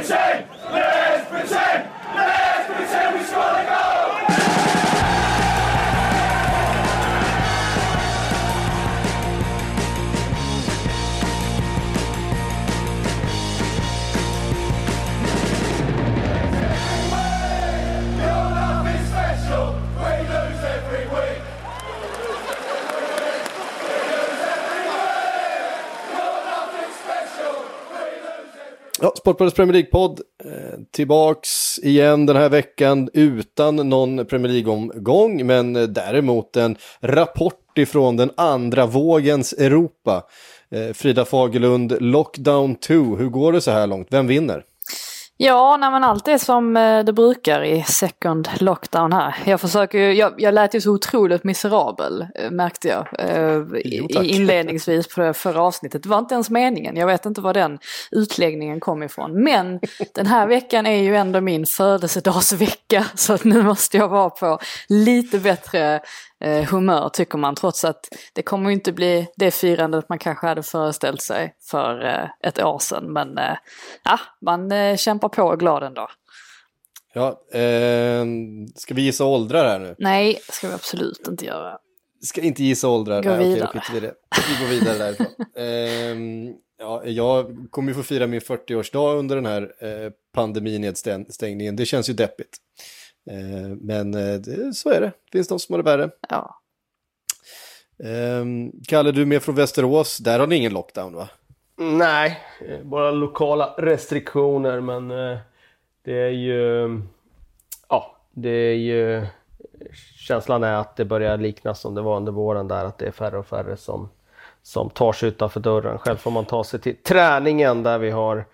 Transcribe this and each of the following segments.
pretend! Let's pretend! Ja, Sportbladets Premier League-podd eh, tillbaks igen den här veckan utan någon Premier League-omgång men eh, däremot en rapport ifrån den andra vågens Europa. Eh, Frida Fagerlund, Lockdown 2, hur går det så här långt? Vem vinner? Ja, nej, men allt är som eh, det brukar i second lockdown här. Jag försöker ju, jag, jag lät ju så otroligt miserabel eh, märkte jag eh, Jo, i, i inledningsvis på det förra avsnittet. Det var inte ens meningen, jag vet inte var den utläggningen kom ifrån. Men den här veckan är ju ändå min födelsedagsvecka så att nu måste jag vara på lite bättre eh, humör tycker man trots att det kommer inte bli det firandet man kanske hade föreställt sig för eh, ett år sedan. Men eh, ja, man eh, kämpar på och är glad ändå. Ja, eh, ska vi gissa åldrar här nu? Nej, ska vi absolut inte göra. Ska inte gissa åldrar. Gå okej, vidare. skiter vi det. Vi går vidare därifrån. Ehm, ja, jag kommer ju få fira min 40-årsdag under den här eh, pandeminedstängningen. Det känns ju deppigt. Eh, men eh, det, så är det. Det finns de som har det värre. Ja. Ehm, Kalle, du är med från Västerås. Där har ni ingen lockdown va? Nej, eh, bara lokala restriktioner men det är ju... Ja, det är ju... Känslan är att det börjar likna som det var under våren där att det är färre och färre som, som tar sig utanför dörren. Själv får man ta sig till träningen där vi har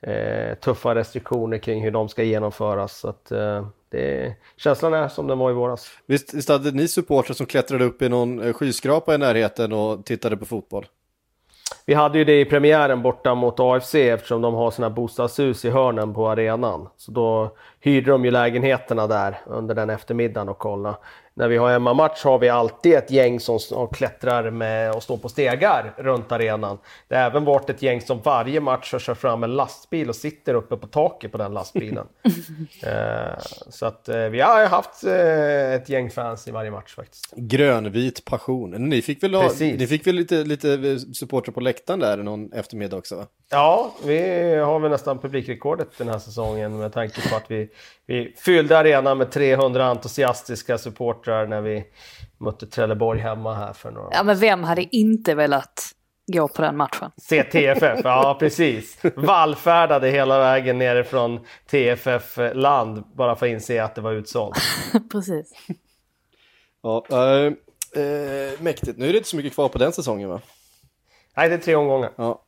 eh, tuffa restriktioner kring hur de ska genomföras. Så att, eh, det, känslan är som den var i våras. Visst, visst hade ni supportrar som klättrade upp i någon eh, skyskrapa i närheten och tittade på fotboll? Vi hade ju det i premiären borta mot AFC eftersom de har sina bostadshus i hörnen på arenan. Så då hyrde de ju lägenheterna där under den eftermiddagen och kolla. När vi har hemmamatch har vi alltid ett gäng som klättrar med och står på stegar runt arenan. Det har även varit ett gäng som varje match har kört fram en lastbil och sitter uppe på taket på den lastbilen. eh, så att eh, vi har haft eh, ett gäng fans i varje match faktiskt. Grönvit passion. Ni fick väl, ha, ni fick väl lite, lite supportrar på läktaren där någon eftermiddag också va? Ja, vi har väl nästan publikrekordet den här säsongen med tanke på att vi, vi fyllde arenan med 300 entusiastiska supportrar när vi mötte Trelleborg hemma här för några ja, men vem hade inte velat gå på den matchen? CTFF, ja precis. Vallfärdade hela vägen nerifrån TFF-land bara för att inse att det var utsålt. Precis. Ja, eh, eh, mäktigt. Nu är det inte så mycket kvar på den säsongen va? Nej, det är tre omgångar. Ja.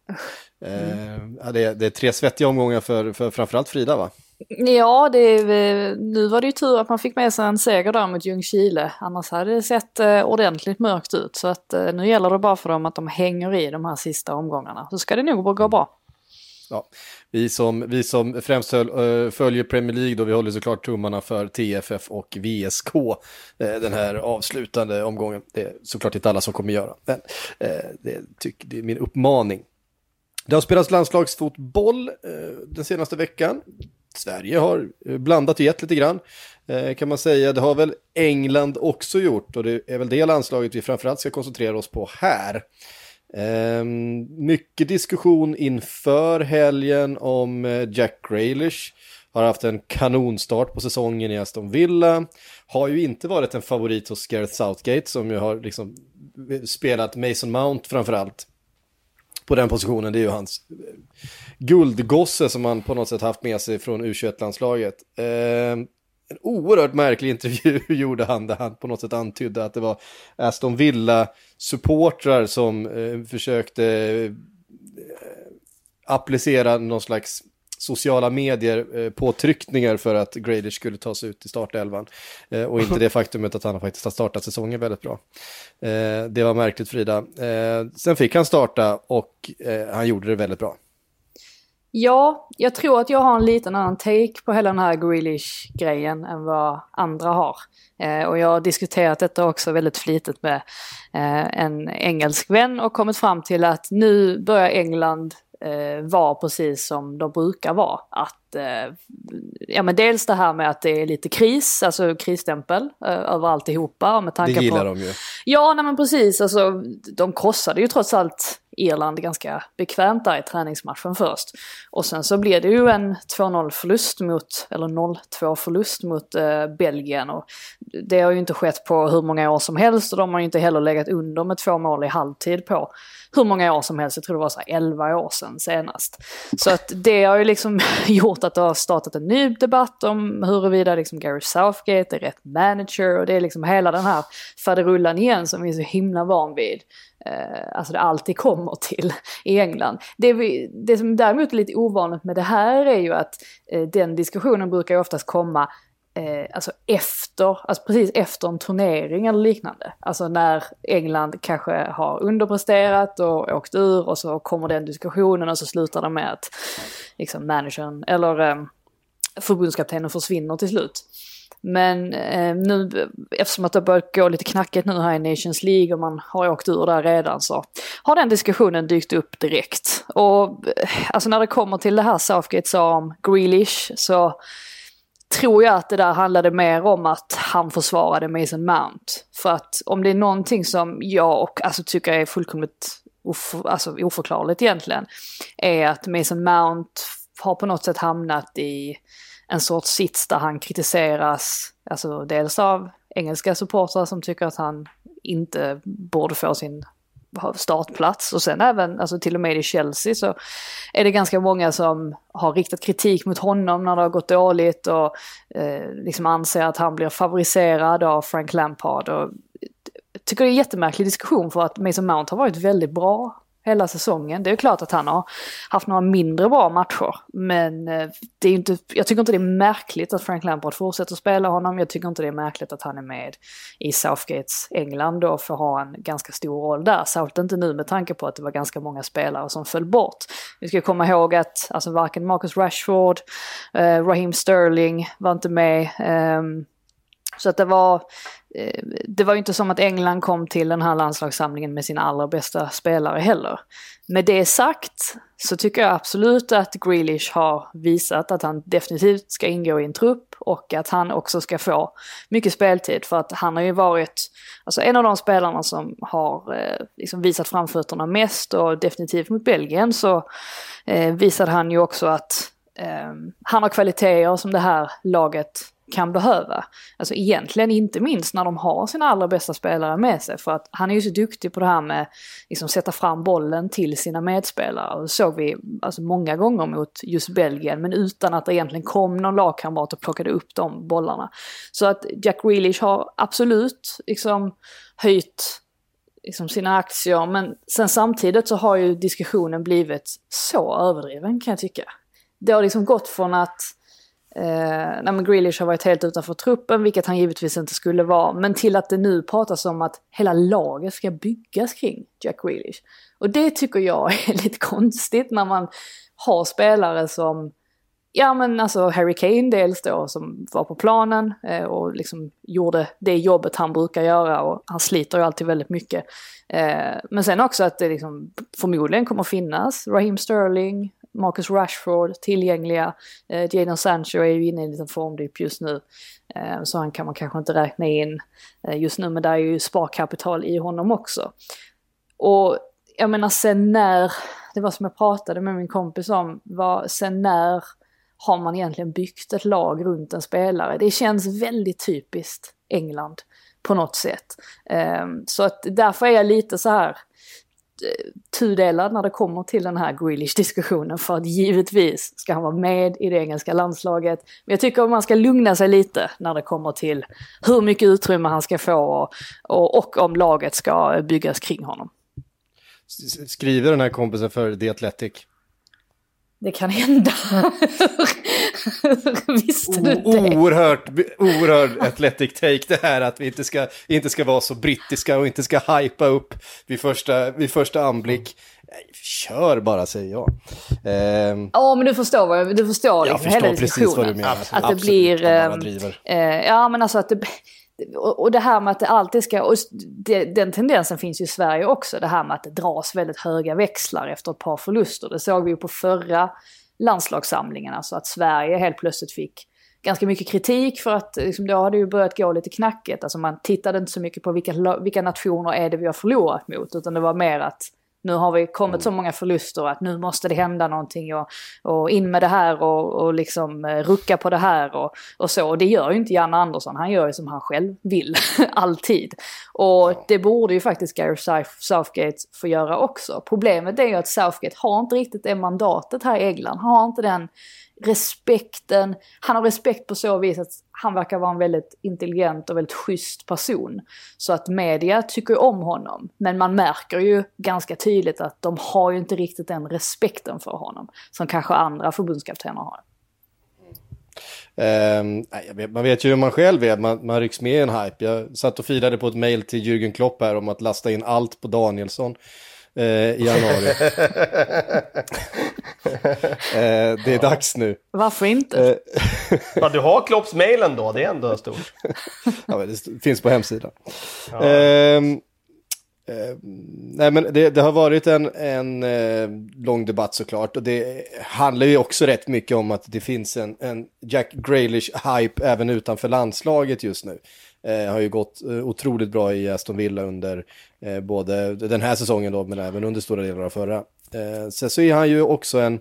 Eh, ja, det, är, det är tre svettiga omgångar för, för framförallt Frida va? Ja, det, eh, nu var det ju tur att man fick med sig en seger där mot Ljungskile. Annars hade det sett eh, ordentligt mörkt ut. Så att eh, nu gäller det bara för dem att de hänger i de här sista omgångarna. Så ska det nog gå bra. Ja. Vi, som, vi som främst höll, följer Premier League då, vi håller såklart tummarna för TFF och VSK den här avslutande omgången. Det är såklart inte alla som kommer göra, men det, tyck, det är min uppmaning. Det har spelats landslagsfotboll den senaste veckan. Sverige har eh, blandat och gett lite grann, eh, kan man säga. Det har väl England också gjort och det är väl det landslaget vi framförallt ska koncentrera oss på här. Ehm, mycket diskussion inför helgen om eh, Jack Grealish. Har haft en kanonstart på säsongen i Aston Villa. Har ju inte varit en favorit hos Gareth Southgate som ju har liksom spelat Mason Mount framförallt. På den positionen, det är ju hans guldgosse som han på något sätt haft med sig från U21-landslaget. Eh, en oerhört märklig intervju gjorde han där han på något sätt antydde att det var Aston Villa-supportrar som eh, försökte eh, applicera någon slags sociala medier eh, påtryckningar för att Grealish skulle ta sig ut i startelvan. Eh, och inte det faktumet att han faktiskt har startat säsongen väldigt bra. Eh, det var märkligt Frida. Eh, sen fick han starta och eh, han gjorde det väldigt bra. Ja, jag tror att jag har en liten annan take på hela den här Grealish-grejen än vad andra har. Eh, och jag har diskuterat detta också väldigt flitigt med eh, en engelsk vän och kommit fram till att nu börjar England eh, var precis som de brukar vara. Att, eh, ja men dels det här med att det är lite kris, alltså krisstämpel eh, över alltihopa. Med Det gillar de ju. Ja, nej men precis. Alltså, de krossade ju trots allt Irland ganska bekvämt där i träningsmatchen först. Och sen så blir det ju en 2-0 förlust mot, eller 0-2 förlust mot eh, Belgien. Och det har ju inte skett på hur många år som helst och de har ju inte heller legat under med två mål i halvtid på hur många år som helst. Jag tror det var så här 11 år sedan senast. Så att det har ju liksom gjort att det har startat en ny debatt om huruvida liksom Gary Southgate är rätt manager och det är liksom hela den här faderullan igen som vi är så himla van vid Eh, alltså det alltid kommer till i England. Det, vi, det som däremot är lite ovanligt med det här är ju att eh, den diskussionen brukar ju oftast komma eh, alltså efter, alltså precis efter en turnering eller liknande. Alltså när England kanske har underpresterat och åkt ur och så kommer den diskussionen och så slutar det med att liksom managern eller eh, förbundskaptenen försvinner till slut. Men eh, nu, eftersom att det har börjat gå lite knackigt nu här i Nations League och man har åkt ur där redan så har den diskussionen dykt upp direkt. Och eh, alltså när det kommer till det här Southgate sa om Grealish så tror jag att det där handlade mer om att han försvarade Mason Mount. För att om det är någonting som jag och, alltså, tycker är fullkomligt of, alltså, oförklarligt egentligen, är att Mason Mount har på något sätt hamnat i en sorts sits där han kritiseras, alltså dels av engelska supportrar som tycker att han inte borde få sin startplats och sen även, alltså till och med i Chelsea så är det ganska många som har riktat kritik mot honom när det har gått dåligt och eh, liksom anser att han blir favoriserad av Frank Lampard. Och, jag tycker det är en jättemärklig diskussion för att Mason Mount har varit väldigt bra hela säsongen. Det är klart att han har haft några mindre bra matcher. Men eh, det är inte, jag tycker inte det är märkligt att Frank Lampard fortsätter spela honom. Jag tycker inte det är märkligt att han är med i Southgates England och får ha en ganska stor roll där. Särskilt inte nu med tanke på att det var ganska många spelare som föll bort. Vi ska komma ihåg att alltså, varken Marcus Rashford, eh, Raheem Sterling var inte med. Eh, så att det var, eh, det var ju inte som att England kom till den här landslagssamlingen med sina allra bästa spelare heller. Med det sagt så tycker jag absolut att Grealish har visat att han definitivt ska ingå i en trupp och att han också ska få mycket speltid för att han har ju varit alltså en av de spelarna som har eh, liksom visat framfötterna mest och definitivt mot Belgien så eh, visade han ju också att eh, han har kvaliteter som det här laget kan behöva. Alltså egentligen inte minst när de har sina allra bästa spelare med sig. För att han är ju så duktig på det här med liksom sätta fram bollen till sina medspelare. Och det såg vi alltså, många gånger mot just Belgien. Men utan att det egentligen kom någon lagkamrat och plockade upp de bollarna. Så att Jack Grealish har absolut liksom höjt liksom sina aktier. Men sen samtidigt så har ju diskussionen blivit så överdriven kan jag tycka. Det har liksom gått från att Eh, nej, men Grealish har varit helt utanför truppen, vilket han givetvis inte skulle vara. Men till att det nu pratas om att hela laget ska byggas kring Jack Grealish. Och det tycker jag är lite konstigt när man har spelare som, ja men alltså Harry Kane dels då som var på planen eh, och liksom gjorde det jobbet han brukar göra och han sliter ju alltid väldigt mycket. Eh, men sen också att det liksom förmodligen kommer finnas Raheem Sterling, Marcus Rashford tillgängliga. Eh, Jadon Sancho är ju inne i en liten formdipp just nu. Eh, så han kan man kanske inte räkna in eh, just nu, men där är ju sparkapital i honom också. Och jag menar sen när, det var som jag pratade med min kompis om, var sen när har man egentligen byggt ett lag runt en spelare? Det känns väldigt typiskt England på något sätt. Ehm, så att därför är jag lite så här, tudelad när det kommer till den här Grealish-diskussionen för att givetvis ska han vara med i det engelska landslaget. Men jag tycker att man ska lugna sig lite när det kommer till hur mycket utrymme han ska få och, och, och om laget ska byggas kring honom. Skriver den här kompisen för The Athletic? Det kan hända. Visste du det? Oerhört, oerhört athletic take det här att vi inte ska, inte ska vara så brittiska och inte ska hypa upp vid första, vid första anblick. Kör bara säger jag. Ehm, ja men du förstår vad jag, du förstår jag liksom, hela precis vad du menar. Att det blir, äh, ja men alltså att det, och, och det här med att det alltid ska, och det, den tendensen finns ju i Sverige också, det här med att det dras väldigt höga växlar efter ett par förluster. Det såg vi ju på förra landslagssamlingen, alltså att Sverige helt plötsligt fick ganska mycket kritik för att liksom, då hade ju börjat gå lite knackigt. Alltså man tittade inte så mycket på vilka, vilka nationer är det vi har förlorat mot, utan det var mer att nu har vi kommit så många förluster att nu måste det hända någonting och, och in med det här och, och liksom eh, rucka på det här och, och så. Och det gör ju inte Janne Andersson, han gör ju som han själv vill, alltid. Och det borde ju faktiskt Gary Southgate få göra också. Problemet är ju att Southgate har inte riktigt det mandatet här i England, han har inte den respekten, han har respekt på så vis att han verkar vara en väldigt intelligent och väldigt schysst person. Så att media tycker om honom. Men man märker ju ganska tydligt att de har ju inte riktigt den respekten för honom som kanske andra förbundskaptener har. Um, man vet ju hur man själv är, man, man rycks med i en hype. Jag satt och firade på ett mail till Jürgen Klopp här om att lasta in allt på Danielsson i januari. eh, det är dags nu. Varför inte? Eh, ja, du har Klopps mailen då, det är ändå stort. ja, det finns på hemsidan. Ja. Ehm, eh, nej men det, det, har varit en, en eh, lång debatt såklart och det handlar ju också rätt mycket om att det finns en, en Jack Grealish-hype även utanför landslaget just nu. Eh, har ju gått eh, otroligt bra i Aston Villa under eh, både den här säsongen då, men även under stora delar av förra. Eh, sen så är han ju också en,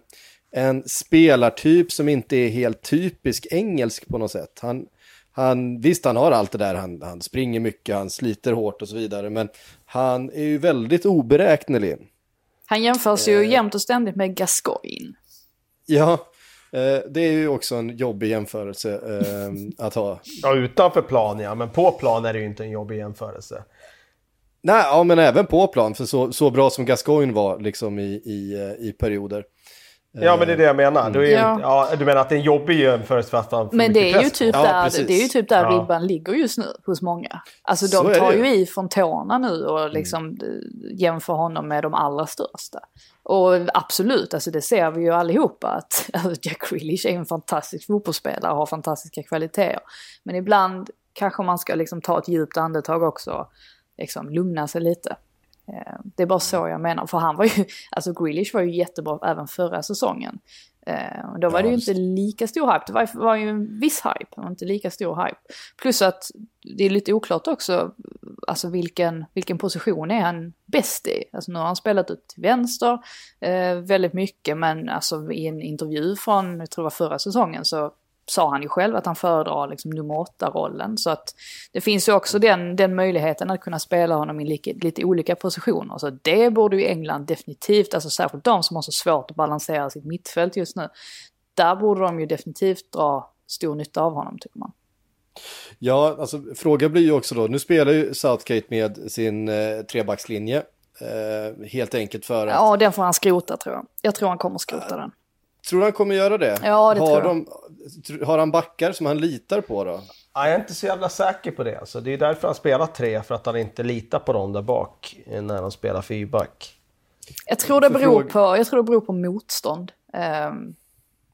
en spelartyp som inte är helt typisk engelsk på något sätt. Han, han, visst, han har allt det där, han, han springer mycket, han sliter hårt och så vidare, men han är ju väldigt oberäknelig. Han jämförs ju eh. jämt och ständigt med Gascoigne. Ja, det är ju också en jobbig jämförelse eh, att ha. Ja, utanför plan ja, men på plan är det ju inte en jobbig jämförelse. Nej, ja, men även på plan, för så, så bra som Gascoigne var liksom i, i, i perioder. Ja, men det är det jag menar. Mm. Du, är, ja. ja. du menar att det är en jobbig jämförelse för att han Men det är, ju typ där, ja, det är ju typ där ja. ribban ligger just nu hos många. Alltså de tar ju i från tårna nu och mm. liksom mm. jämför honom med de allra största. Och absolut, alltså det ser vi ju allihopa att alltså Jack Grealish är en fantastisk fotbollsspelare och har fantastiska kvaliteter. Men ibland kanske man ska liksom ta ett djupt andetag också liksom lugna sig lite. Eh, det är bara så jag menar, för han var ju, alltså Grealish var ju jättebra även förra säsongen. Eh, då var det ju inte lika stor hype, det var, var ju en viss hype, men inte lika stor hype. Plus att det är lite oklart också, alltså vilken, vilken position är han bäst i? Alltså nu har han spelat ut till vänster eh, väldigt mycket, men alltså i en intervju från, jag tror det var förra säsongen, så sa han ju själv att han föredrar liksom nummer åtta-rollen. Så att det finns ju också den, den möjligheten att kunna spela honom i lite, lite olika positioner. Så det borde ju England definitivt, alltså särskilt de som har så svårt att balansera sitt mittfält just nu. Där borde de ju definitivt dra stor nytta av honom tycker man. Ja, alltså frågan blir ju också då, nu spelar ju Southgate med sin eh, trebackslinje. Eh, helt enkelt för att... Ja, den får han skrota tror jag. Jag tror han kommer skrota den. Tror du han kommer göra det? Ja, det har tror jag. De, har han backar som han litar på då? jag är inte så jävla säker på det. Alltså, det är därför han spelar tre, för att han inte litar på dem där bak när han spelar fyrback. Jag tror det beror på, jag tror det beror på motstånd. Um,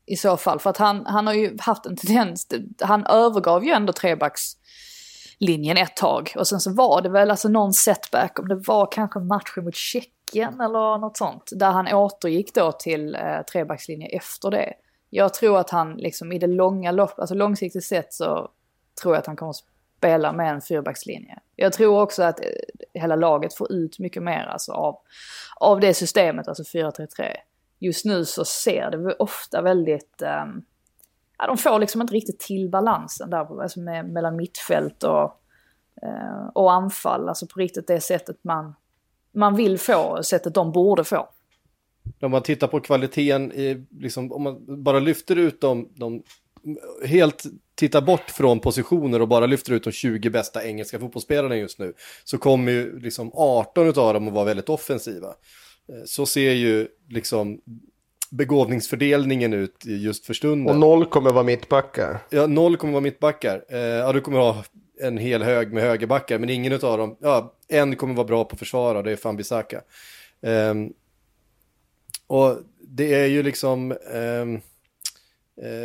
I så fall, för att han, han har ju haft en tendens, han övergav ju ändå trebackslinjen ett tag. Och sen så var det väl alltså någon setback, om det var kanske matchen mot Tjeckien Tjeckien eller något sånt. Där han återgick då till eh, trebackslinje efter det. Jag tror att han liksom i det långa loppet, alltså långsiktigt sett så tror jag att han kommer spela med en fyrbackslinje. Jag tror också att eh, hela laget får ut mycket mer alltså av, av det systemet, alltså 4-3-3. Just nu så ser det ofta väldigt, um, ja de får liksom inte riktigt till balansen där alltså med, mellan mittfält och, uh, och anfall, alltså på riktigt det sättet man man vill få, sättet de borde få. Om man tittar på kvaliteten, i, liksom, om man bara lyfter ut de, de helt tittar bort från positioner och bara lyfter ut de 20 bästa engelska fotbollsspelarna just nu så kommer ju liksom 18 av dem att vara väldigt offensiva. Eh, så ser ju liksom begåvningsfördelningen ut just för stunden. Och noll kommer vara mittbackar. Ja, noll kommer vara mittbackar. Eh, ja, du kommer ha en hel hög med högerbackar, men ingen av dem, ja, en kommer vara bra på att försvara, det är Fambisaka. Um, ehm, och det är ju liksom, um,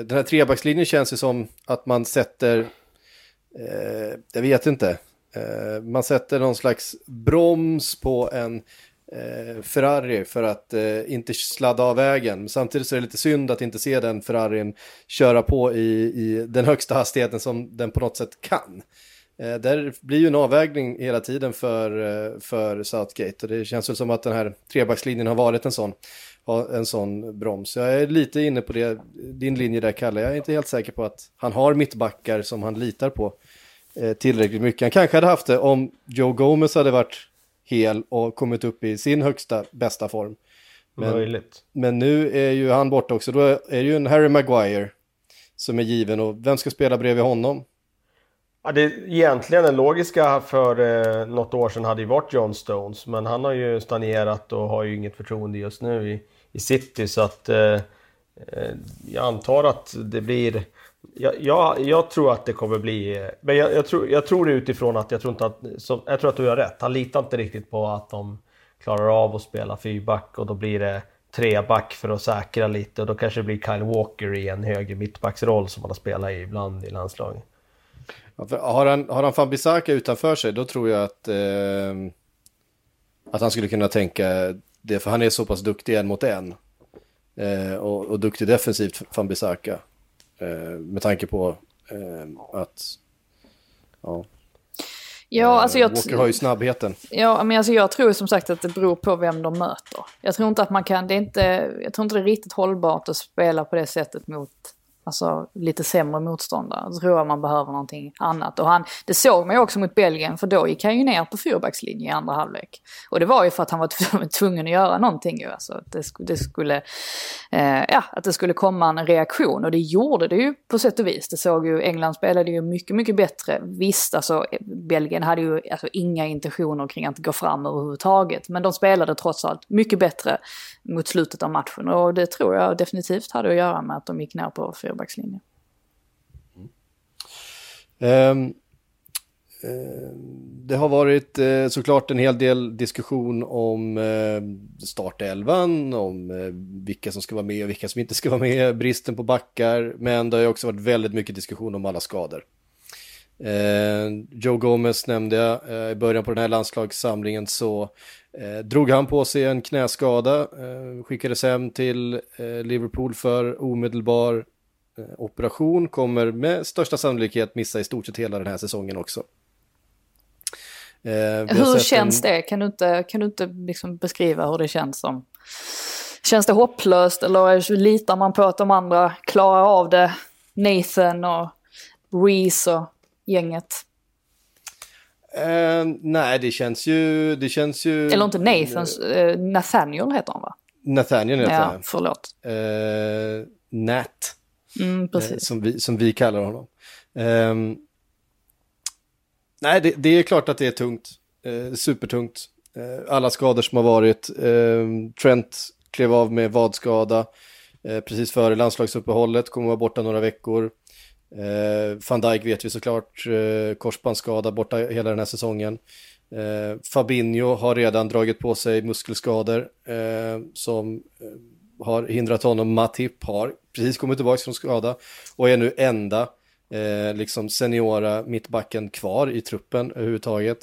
den här trebackslinjen känns ju som att man sätter uh, jag vet inte. uh, man sätter någon slags broms på en eh, Ferrari för att eh, inte sladda av vägen. Men samtidigt så är det lite synd att inte se den Ferrarin köra på i, i den högsta hastigheten som den på något sätt kan. Eh, där blir ju en avvägning hela tiden för, eh, för Southgate och det känns väl som att den här trebackslinjen har varit en sån, en sån broms. Jag är lite inne på det, din linje där Kalle, jag är inte helt säker på att han har mittbackar som han litar på eh, tillräckligt mycket. Han kanske hade haft det om Joe Gomez hade varit hel och kommit upp i sin högsta bästa form. Men, Möjligt. men nu är ju han borta också, då är det ju en Harry Maguire som är given och vem ska spela bredvid honom? Ja, det, egentligen den logiska för eh, något år sedan hade ju varit John Stones, men han har ju stagnerat och har ju inget förtroende just nu i, i City, så att eh, eh jag antar att det blir... Jag, jag, jag, tror att det kommer bli... Men jag, jag, tror, jag tror det utifrån att jag tror inte att... som, jag tror att du har rätt. Han litar inte riktigt på att de klarar av att spela fyrback och då blir det treback för att säkra lite och då kanske det blir Kyle Walker i en höger mittbacksroll som han har spelat i ibland i landslaget. Ja, har han, har han Fambisaka utanför sig, då tror jag att, eh, att han skulle kunna tänka det, för han är så pass duktig en mot en. Eh, och, och duktig defensivt, Fambisaka. Eh, med tanke på eh, att, ja. Ja, alltså jag... Walker har ju snabbheten. Ja, men alltså jag tror som sagt att det beror på vem de möter. Jag tror inte att man kan, det är inte, jag tror inte det är riktigt hållbart att spela på det sättet mot Alltså lite sämre motståndare. Då tror jag man behöver någonting annat. Och han, det såg man ju också mot Belgien för då gick han ju ner på fyrbackslinje i andra halvlek. Och det var ju för att han var tvungen att göra någonting ju. Alltså att det, det skulle, eh, ja, att det skulle komma en reaktion. Och det gjorde det ju på sätt och vis. Det såg ju, England spelade ju mycket, mycket bättre. Visst, alltså Belgien hade ju alltså, inga intentioner kring att gå fram överhuvudtaget. Men de spelade trots allt mycket bättre mot slutet av matchen. Och det tror jag definitivt hade att göra med att de gick ner på fyrbackslinjen. Um, ehm, ehm, det har varit eh, såklart en hel del diskussion om eh, startelvan, om eh, vilka som ska vara med och vilka som inte ska vara med, bristen på backar, men det har också varit väldigt mycket diskussion om alla skador. Ehm, Joe Gomez nämnde jag i början på den här landslagssamlingen så drog han på sig en knäskada, skickades hem till Liverpool för omedelbar operation, kommer med största sannolikhet missa i stort sett hela den här säsongen också. Eh, hur känns en... det? Kan du inte, kan du inte liksom beskriva hur det känns som? Känns det hopplöst eller litar man på att de andra klarar av det? Nathan och Reese och gänget? Uh, nej, det känns ju... Det känns ju... Eller inte Nathan, uh, Nathaniel heter han va? Nathaniel heter han. Ja, förlåt. Uh, Nat. Mm, precis. Uh, som, vi, som vi kallar honom. Um, nej, det, det, är klart att det är tungt. Uh, supertungt. alla skador som har varit. Ehm, Trent klev av med vadskada precis före landslagsuppehållet, kommer vara borta några veckor. Eh, Van Dijk vet vi såklart, eh, korsbandsskada borta hela den här säsongen. Eh, Fabinho har redan dragit på sig muskelskador eh, som eh, har hindrat honom. Matip har precis kommit tillbaka från skada och är nu enda eh, liksom seniora mittbacken kvar i truppen överhuvudtaget.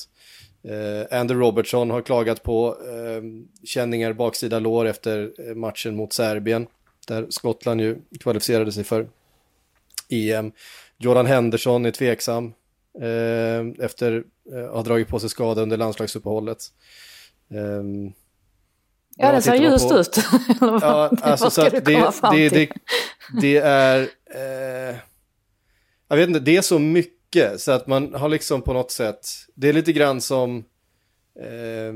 Eh, Andrew Robertson har klagat på eh, känningar baksida lår efter eh, matchen mot Serbien, där Skottland ju kvalificerade sig för EM. Jordan Henderson är tveksam eh, efter att eh, ha dragit på sig skada under landslagsuppehållet. Eh, ja, det ser ljust på... ut. ja, alltså, så det, det, det, det, är... Eh, jag vet inte, det är så mycket så att man har liksom på något sätt... Det är lite grann som... Eh,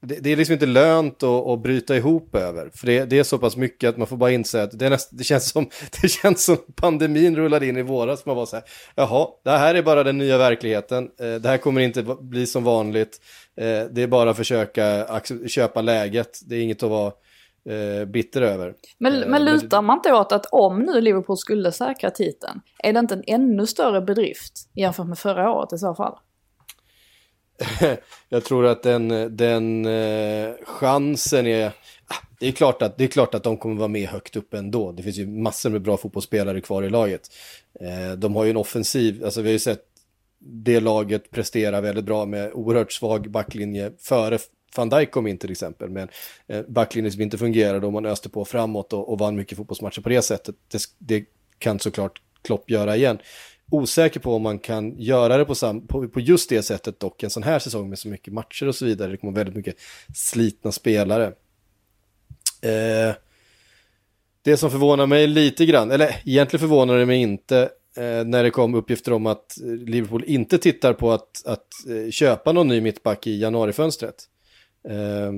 det, det, är liksom inte lönt att, att bryta ihop över. För det, det, är så pass mycket att man får bara inse att det, näst, det, känns som, det känns som pandemin rullade in i våras. Man var så här, jaha, det här är bara den nya verkligheten. Eh, det här kommer inte bli som vanligt. Eh, det är bara att försöka köpa läget. Det är inget att vara eh, bitter över. Men, men lutar man inte åt att om nu Liverpool skulle säkra titeln, är det inte en ännu större bedrift jämfört med förra året i så fall? jag tror att den, den eh, chansen är... Ah, det är, klart att, det är klart att de kommer vara med högt upp ändå. Det finns ju massor med bra fotbollsspelare kvar i laget. Eh, de har ju en offensiv, alltså vi har ju sett det laget prestera väldigt bra med oerhört svag backlinje före van Dijk kom in till exempel Men eh, backlinje som inte fungerade och man öste på framåt och, och vann mycket fotbollsmatcher på det sättet. Det, det kan såklart Klopp göra igen. Osäker på om man kan göra det på, sam, på, på, just det sättet dock en sån här säsong med så mycket matcher och så vidare. Det kommer väldigt mycket slitna spelare. Eh, det som förvånar mig lite grann, eller egentligen förvånar det mig inte, eh, när det kom uppgifter om att Liverpool inte tittar på att, att eh, köpa någon ny mittback i januarifönstret. Eh,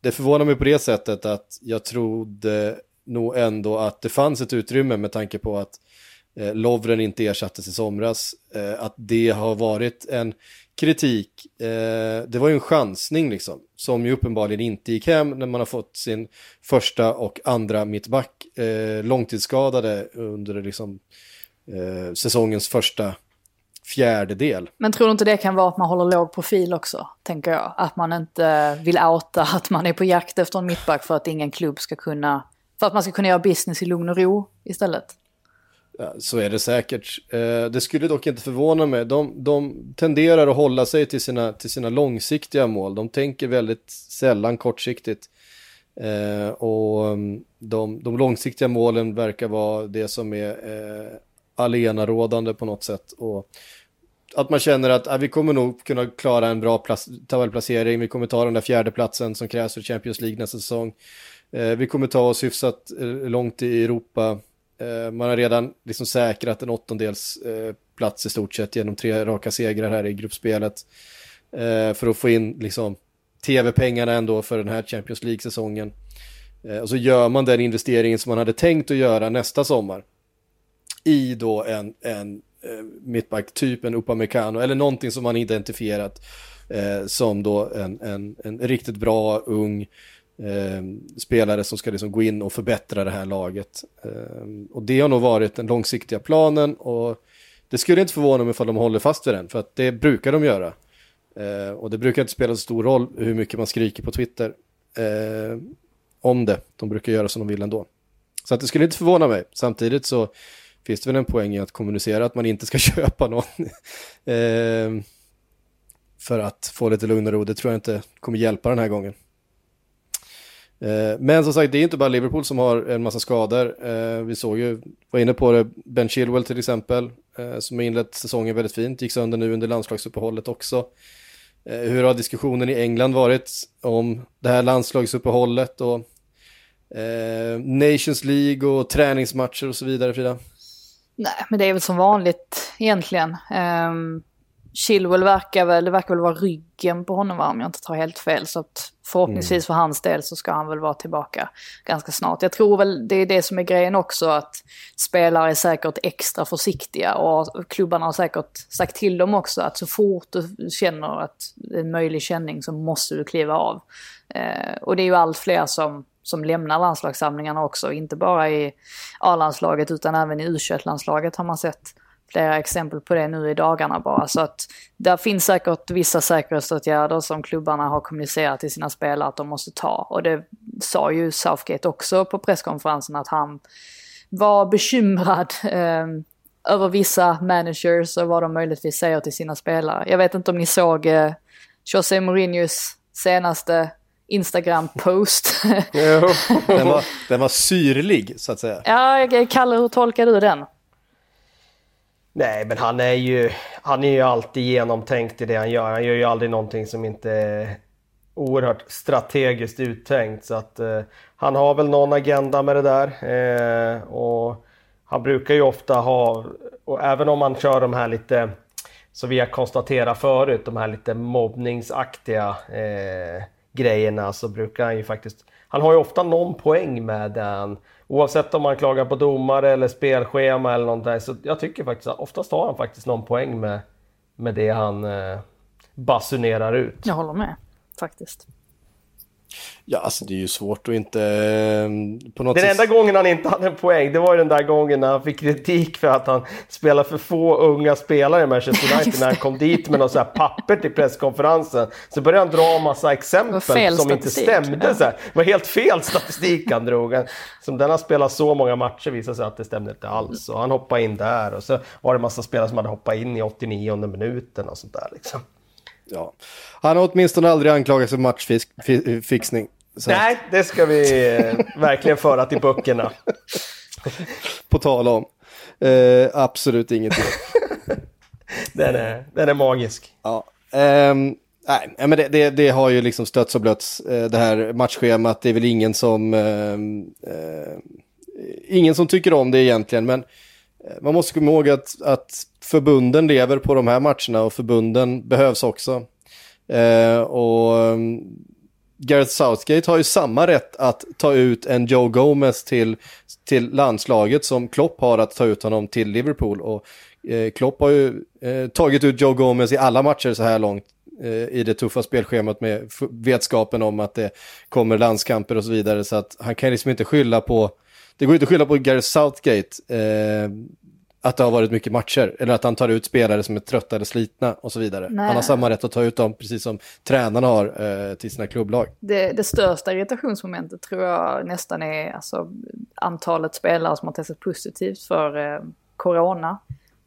det förvånar mig på det sättet att jag trodde nog ändå att det fanns ett utrymme med tanke på att eh, Lovren inte ersattes i somras. Eh, att det har varit en kritik, eh, det var ju en chansning liksom, som ju uppenbarligen inte gick hem när man har fått sin första och andra mittback eh, långtidsskadade under liksom, eh, säsongens första fjärdedel. Men tror du inte det kan vara att man håller låg profil också, tänker jag? Att man inte vill outa att man är på jakt efter en mittback för att ingen klubb ska kunna för att man ska kunna göra business i lugn och ro istället. Så är det säkert. Eh, det skulle dock inte förvåna mig. De, de tenderar att hålla sig till sina, till sina långsiktiga mål. De tänker väldigt sällan kortsiktigt. Eh, och mm, de, de långsiktiga målen verkar vara det som är eh, allenarådande alenarådande på något sätt. Och att man känner att ah, vi kommer nog kunna klara en bra tabellplacering. Vi kommer ta den där fjärde platsen som krävs för Champions League nästa säsong. Vi kommer ta oss hyfsat långt i Europa. Eh, man har redan liksom säkrat en åttondels eh, plats i stort sett genom tre raka segrar här i gruppspelet. Eh, för att få in liksom tv-pengarna ändå för den här Champions League-säsongen. och så gör man den investeringen som man hade tänkt att göra nästa sommar. I då en, en mittback, typ en Upamecano eller någonting som man identifierat som då en, en, en riktigt bra, ung, eh, spelare som ska liksom gå in och förbättra det här laget. Eh, och det har nog varit den långsiktiga planen och det skulle inte förvåna mig ifall de håller fast vid den, för att det brukar de göra. Eh, och det brukar inte spela så stor roll hur mycket man skriker på Twitter eh, om det. De brukar göra som de vill ändå. Så att det skulle inte förvåna mig. Samtidigt så finns det väl en poäng i att kommunicera att man inte ska köpa någon. eh, för att få lite lugn och ro. Det tror jag inte kommer hjälpa den här gången. Eh, men som sagt, det är inte bara Liverpool som har en massa skador. Eh, vi såg ju, var inne på det, Ben Chilwell till exempel, eh, som har inlett säsongen väldigt fint, gick sönder nu under landslagsuppehållet också. Hur har diskussionen i England varit om det här landslagsuppehållet och Nations League och träningsmatcher och så vidare, Frida? Nej, men det är väl som vanligt egentligen. Um, Chilwell verkar väl, det verkar väl vara ryggen på honom va, om jag inte tar helt fel. Så att förhoppningsvis för hans del så ska han väl vara tillbaka ganska snart. Jag tror väl det är det som är grejen också att spelare är säkert extra försiktiga och klubbarna har säkert sagt till dem också att så fort du känner att det är en möjlig känning så måste du kliva av. Eh, och det är ju allt fler som som lämnar landslagssamlingarna också, inte bara i A-landslaget utan även i U21-landslaget har man sett flera exempel på det nu i dagarna bara. Så att där finns säkert vissa säkerhetsåtgärder som klubbarna har kommunicerat till sina spelare att de måste ta. Och det sa ju Southgate också på presskonferensen att han var bekymrad eh, över vissa managers och vad de möjligtvis säger till sina spelare. Jag vet inte om ni såg eh, José Mourinhos senaste Instagram-post. den, var, den var syrlig så att säga. Ja, Kalle, hur tolkar du den? Nej, men han är ju, han är ju alltid genomtänkt i det han gör. Han gör ju aldrig någonting som inte är oerhört strategiskt uttänkt. Så att eh, han har väl någon agenda med det där. Eh, och han brukar ju ofta ha, och även om han kör de här lite, Som vi har konstaterat förut, de här lite mobbningsaktiga eh, grejerna så brukar han ju faktiskt, han har ju ofta någon poäng med den Oavsett om man klagar på domare eller spelschema eller något där, så jag tycker faktiskt att oftast har han faktiskt någon poäng med, med det han eh, basunerar ut. Jag håller med, faktiskt. Ja, alltså det är ju svårt att inte eh, på något Den sätt... enda gången han inte hade en poäng, det var ju den där gången när han fick kritik för att han spelar för få unga spelare i Manchester United när han kom dit med något så här papper till presskonferensen. Så började han dra en massa exempel som inte stämde. ja. Så här. Det var helt fel statistik han drog. Som den har spelat så många matcher visade sig att det stämde inte alls. Och han hoppade in där och så var det en massa spelare som hade hoppat in i 89 minuten och sånt där liksom. Ja. Han har åtminstone aldrig anklagats för matchfixning. Nej, det ska vi eh, verkligen föra till böckerna. På tal om. Eh, absolut ingenting. Den är, den är magisk. Ja. Ehm, nej, men det, det, det har ju liksom stötts och blötts, eh, det här matchschemat. Det är väl ingen som... ehm, eh, ingen som tycker om det egentligen, men eh, Eh, man måste komma ihåg att, att förbunden lever på de här matcherna och förbunden behövs också. Eh, och ehm, Gareth Southgate har ju samma rätt att ta ut en Joe Gomez till, till landslaget som Klopp har att ta ut honom till Liverpool. Och eh, Klopp har ju eh, tagit ut Joe Gomez i alla matcher så här långt eh, i det tuffa spelschemat med vetskapen om att det kommer landskamper och så vidare. Så att han kan liksom inte skylla på, det går inte att skylla på Gareth Southgate eh, att det har varit mycket matcher eller att han tar ut spelare som är trötta eller slitna och så vidare. Nej. Han har samma rätt att ta ut dem precis som tränarna har eh, till sina klubblag. Det, det största irritationsmomentet tror jag nästan är alltså, antalet spelare som har testat positivt för eh, corona.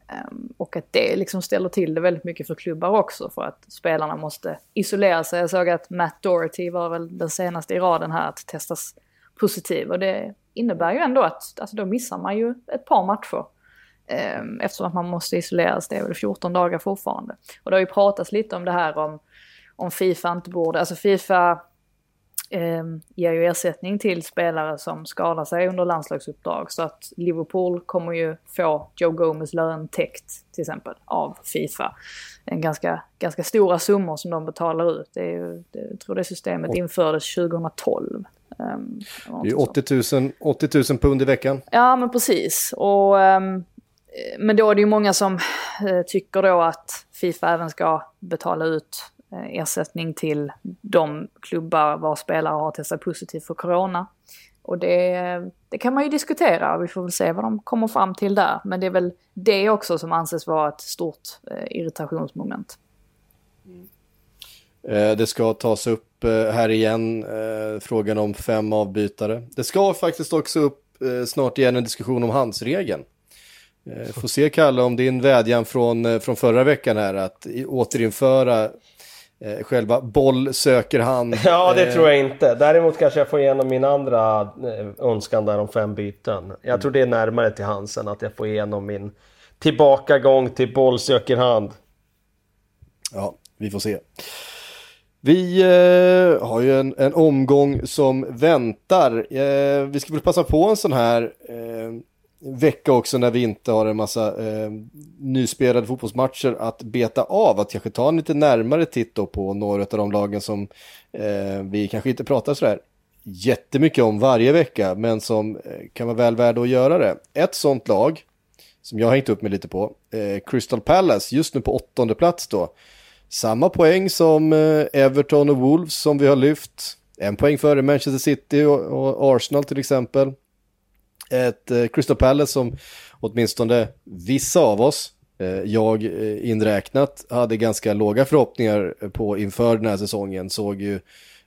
Ehm, och att det liksom ställer till det väldigt mycket för klubbar också för att spelarna måste isolera sig. Jag såg att Matt Doherty var väl den senaste i raden här att testas positiv och det innebär ju ändå att alltså, då missar man ju ett par matcher. Ehm, Eftersom att man måste isoleras, det är väl 14 dagar fortfarande. Och det har ju pratats lite om det här om, om Fifa inte borde, alltså Fifa eh, ger ju ersättning till spelare som skadar sig under landslagsuppdrag. Så att Liverpool kommer ju få Joe Gomez lön täckt till exempel av Fifa. En ganska, ganska stora summor som de betalar ut. Det är ju, jag tror det systemet infördes 2012. Eller Det är något sånt. 80 000, 80 000 pund i veckan. Ja, men precis. Och, ehm, men då är det ju många som eh, tycker då att Fifa även ska betala ut eh, ersättning till de klubbar vars spelare har testat positivt för corona. Och det, det kan man ju diskutera, vi får väl se vad de kommer fram till där. Men det är väl det också som anses vara ett stort eh, irritationsmoment. Eh, Det ska tas upp eh, här igen, eh, frågan om fem avbytare. Det ska faktiskt också upp snart igen en diskussion om handsregeln. Får se Kalle om din vädjan från, från förra veckan här att återinföra själva boll söker hand. Ja, det tror jag inte. Däremot kanske jag får igenom min andra önskan där om fem byten. Jag tror det är närmare till Hansen att jag får igenom min tillbakagång till boll söker hand. Ja, vi får se. Vi eh, har ju en, en omgång som väntar. Eh, vi ska väl passa på en sån här eh, vecka också när vi inte har en massa eh, nyspelade fotbollsmatcher att beta av. Att kanske ta en lite närmare titt på några av de lagen som eh, vi kanske inte pratar sådär jättemycket om varje vecka, men som eh, kan vara väl värda att göra det. Ett sånt lag som jag har hängt upp mig lite på, eh, Crystal Palace, just nu på åttonde plats då. Samma poäng som eh, Everton och Wolves som vi har lyft. En poäng före Manchester City och, Arsenal till exempel. Ett eh, Crystal Palace som åtminstone vissa av oss, eh, jag inräknat, hade ganska låga förhoppningar på inför den här säsongen. Såg ju,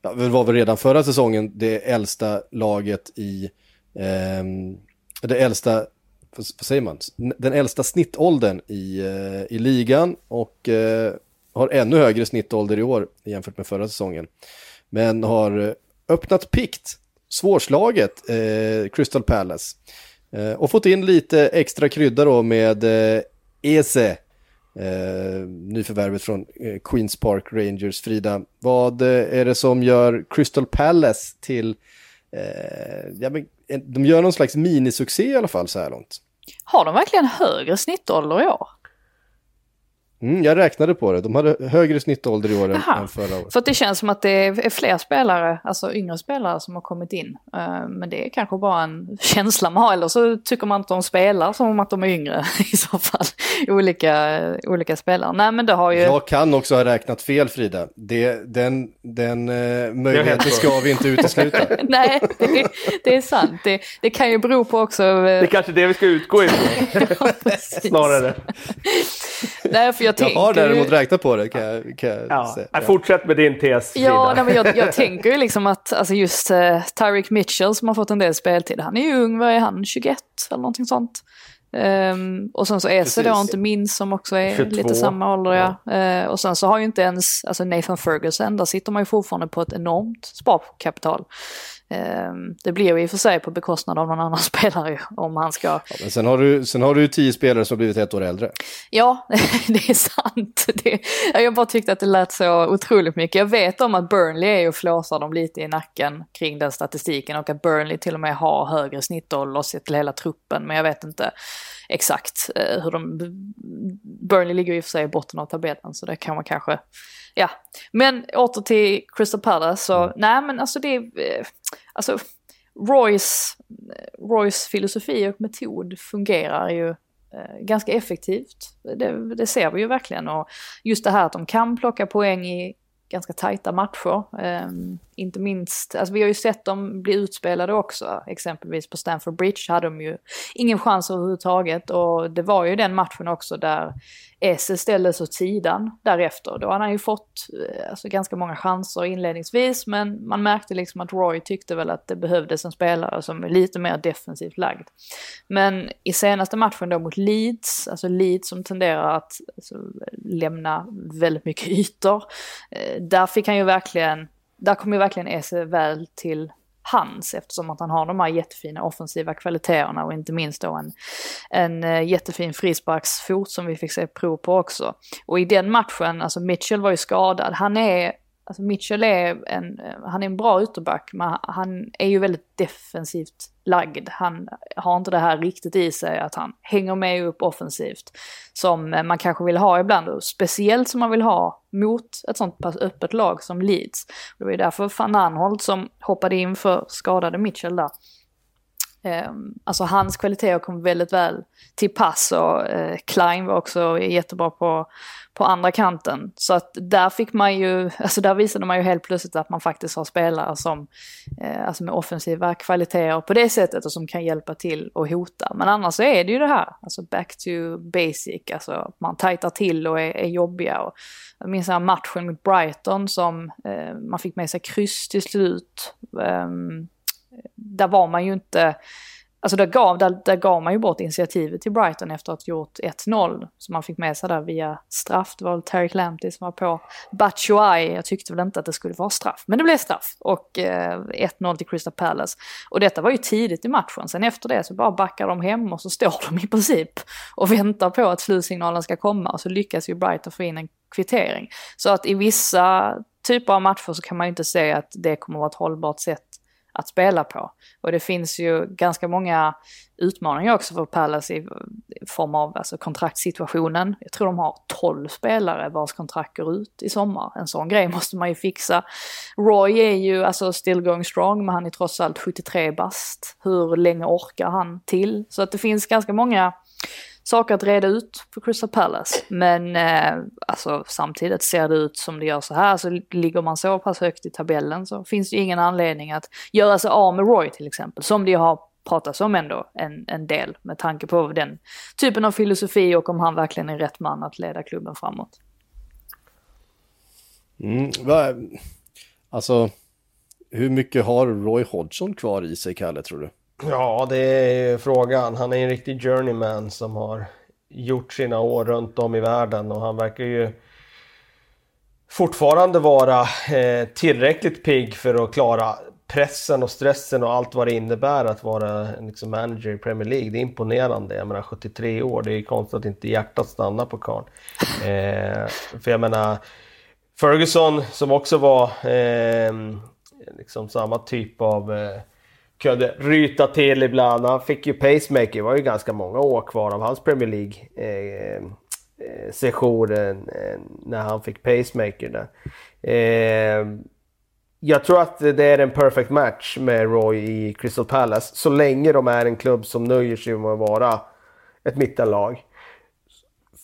ja, det var väl redan förra säsongen det äldsta laget i, eh, det äldsta vad säger man, den äldsta snittåldern i, i ligan och eh, har ännu högre snittålder i år jämfört med förra säsongen. Men har eh, öppnat pikt, svårslaget, eh, Crystal Palace. Eh, och fått in lite extra krydda då med eh, Eze, eh, nyförvärvet från eh, Queens Park Rangers. Frida, vad eh, är det som gör Crystal Palace till, eh, ja, men, de gör någon slags minisuccé i alla fall så här långt. Har de verkligen högre snittålder i år? Mm, jag räknade på det. De hade högre snittålder i år än- Jaha. än förra året. För att det känns som att det är fler spelare, alltså yngre spelare som har kommit in. Eh, Men det är kanske bara en känsla man har, eller så tycker man att de spelar som att de är yngre i så fall. Olika, olika spelare. Nej men det har ju... Jag kan också ha räknat fel Frida. Det, den den eh, möjligheten ska vi inte utesluta. Nej, det, det är sant. Det, det kan ju bero på också... eh, Det är kanske det vi ska utgå ifrån precis. snarare. Nej, jag, Jag har däremot räknat på det kan jag, kan jag Ja. säga. Nej, Fortsätt med din tes. Ja, nej, men jag, jag tänker ju liksom att alltså just uh, Tyreek Mitchell som har fått en del speltid, han är ju ung, vad är han, 21 eller någonting sånt. Ehm, och sen så Esse då, Precis. inte minst, som också är 22. lite samma ålder. Ja. Eh, och sen så har ju inte ens alltså Nathan Ferguson, där sitter man ju fortfarande på ett enormt sparkapital. Ehm, det blir ju i och för sig på bekostnad av någon annan spelare om han ska Men sen har, du, sen har du tio spelare som blivit ett år äldre. Ja, det är sant. Det, jag bara tyckte att det lät så otroligt mycket. Jag vet om att Burnley är och flåsar dem lite i nacken kring den statistiken och att Burnley till och med har högre snittålder sett till hela truppen. Men jag vet inte exakt eh, hur de... Burnley ligger i och för sig i botten av tabellen så det kan man kanske... Ja, men åter till Crystal Palace så nej men alltså det är... eh, Alltså Roys, Roys filosofi och metod fungerar ju eh, ganska effektivt. Det, det ser vi ju verkligen. Och just det här att de kan plocka poäng i ganska tajta matcher. Eh, inte minst, alltså vi har ju sett dem bli utspelade också. Exempelvis på Stamford Bridge hade de ju ingen chans överhuvudtaget. Och det var ju den matchen också där Esse ställdes åt sidan därefter. Då hade han ju fått eh, alltså, ganska många chanser inledningsvis men man märkte liksom att Roy tyckte väl att det behövdes en spelare som är lite mer defensivt lagd. Men i senaste matchen då mot Leeds, alltså Leeds som tenderar att alltså, lämna väldigt mycket ytor, eh, där fick han ju verkligen, där kom ju verkligen Esse väl till hans eftersom att han har de här jättefina offensiva kvaliteterna och inte minst då en, en eh, jättefin frisparksfot som vi fick se prov på också. Och i den matchen, alltså Mitchell var ju skadad, han är Alltså Mitchell är en, eh, han är en bra ytterback men han är ju väldigt defensivt lagd. Han har inte det här riktigt i sig att han hänger med upp offensivt. Som man kanske vill ha ibland och speciellt som man vill ha mot ett sånt pass öppet lag som Leeds. Det var ju därför van Anholt som hoppade in för skadade Mitchell där eh, alltså hans kvaliteter kom väldigt väl till pass och eh, Klein var också jättebra på, på andra kanten. Så att där fick man ju, alltså där visade man ju helt plötsligt att man faktiskt har spelare som, eh, alltså med offensiva kvaliteter på det sättet och som kan hjälpa till och hota. Men annars så är det ju det här, alltså back to basic, alltså man tajtar till och är, är jobbiga. Och jag minns den här matchen mot Brighton som eh, man fick med sig kryss till slut. Ehm, där var man ju inte, alltså där gav, där, där gav man ju bort initiativet till Brighton efter att ha gjort 1-0. Så man fick med sig där via straff. Det var väl Terry Lamptey som var på Batshuayi. Jag tyckte väl inte att det skulle vara straff, men det blev straff. Och eh, 1-0 till Crystal Palace. Och detta var ju tidigt i matchen. Sen efter det så bara backar de hem och så står de i princip och väntar på att slutsignalen ska komma. Och så lyckas ju Brighton få in en kvittering. Så att i vissa typer av matcher så kan man ju inte säga att det kommer att vara ett hållbart sätt att spela på. Och det finns ju ganska många utmaningar också för Palace i form av alltså kontraktssituationen. Jag tror de har 12 spelare vars kontrakt går ut i sommar. En sån grej måste man ju fixa. Roy är ju alltså still going strong men han är trots allt 73 bast. Hur länge orkar han till? Så att det finns ganska många saker att reda ut för Crystal Palace. Men eh, alltså, samtidigt ser det ut som det gör så här, så ligger man så pass högt i tabellen så finns det ingen anledning att göra sig av med Roy till exempel, som det har pratats om ändå en, en del med tanke på den typen av filosofi och om han verkligen är rätt man att leda klubben framåt. Mm, alltså, hur mycket har Roy Hodgson kvar i sig, Kalle, tror du? Ja, det är ju frågan. Han är en riktig journeyman som har gjort sina år runt om i världen och han verkar ju fortfarande vara eh, tillräckligt pigg för att klara pressen och stressen och allt vad det innebär att vara liksom, manager i Premier League. Det är imponerande. Jag menar 73 år, det är konstigt att inte hjärtat stannar på karln. Eh, för jag menar Ferguson som också var eh, liksom samma typ av eh, kunde ryta till ibland. Han fick ju pacemaker, det var ju ganska många år kvar av hans Premier League eh, eh, eh, när han fick pacemaker där. Eh, jag tror att det är en perfect match med Roy i Crystal Palace så länge de är en klubb som nöjer sig med att vara ett mittenlag.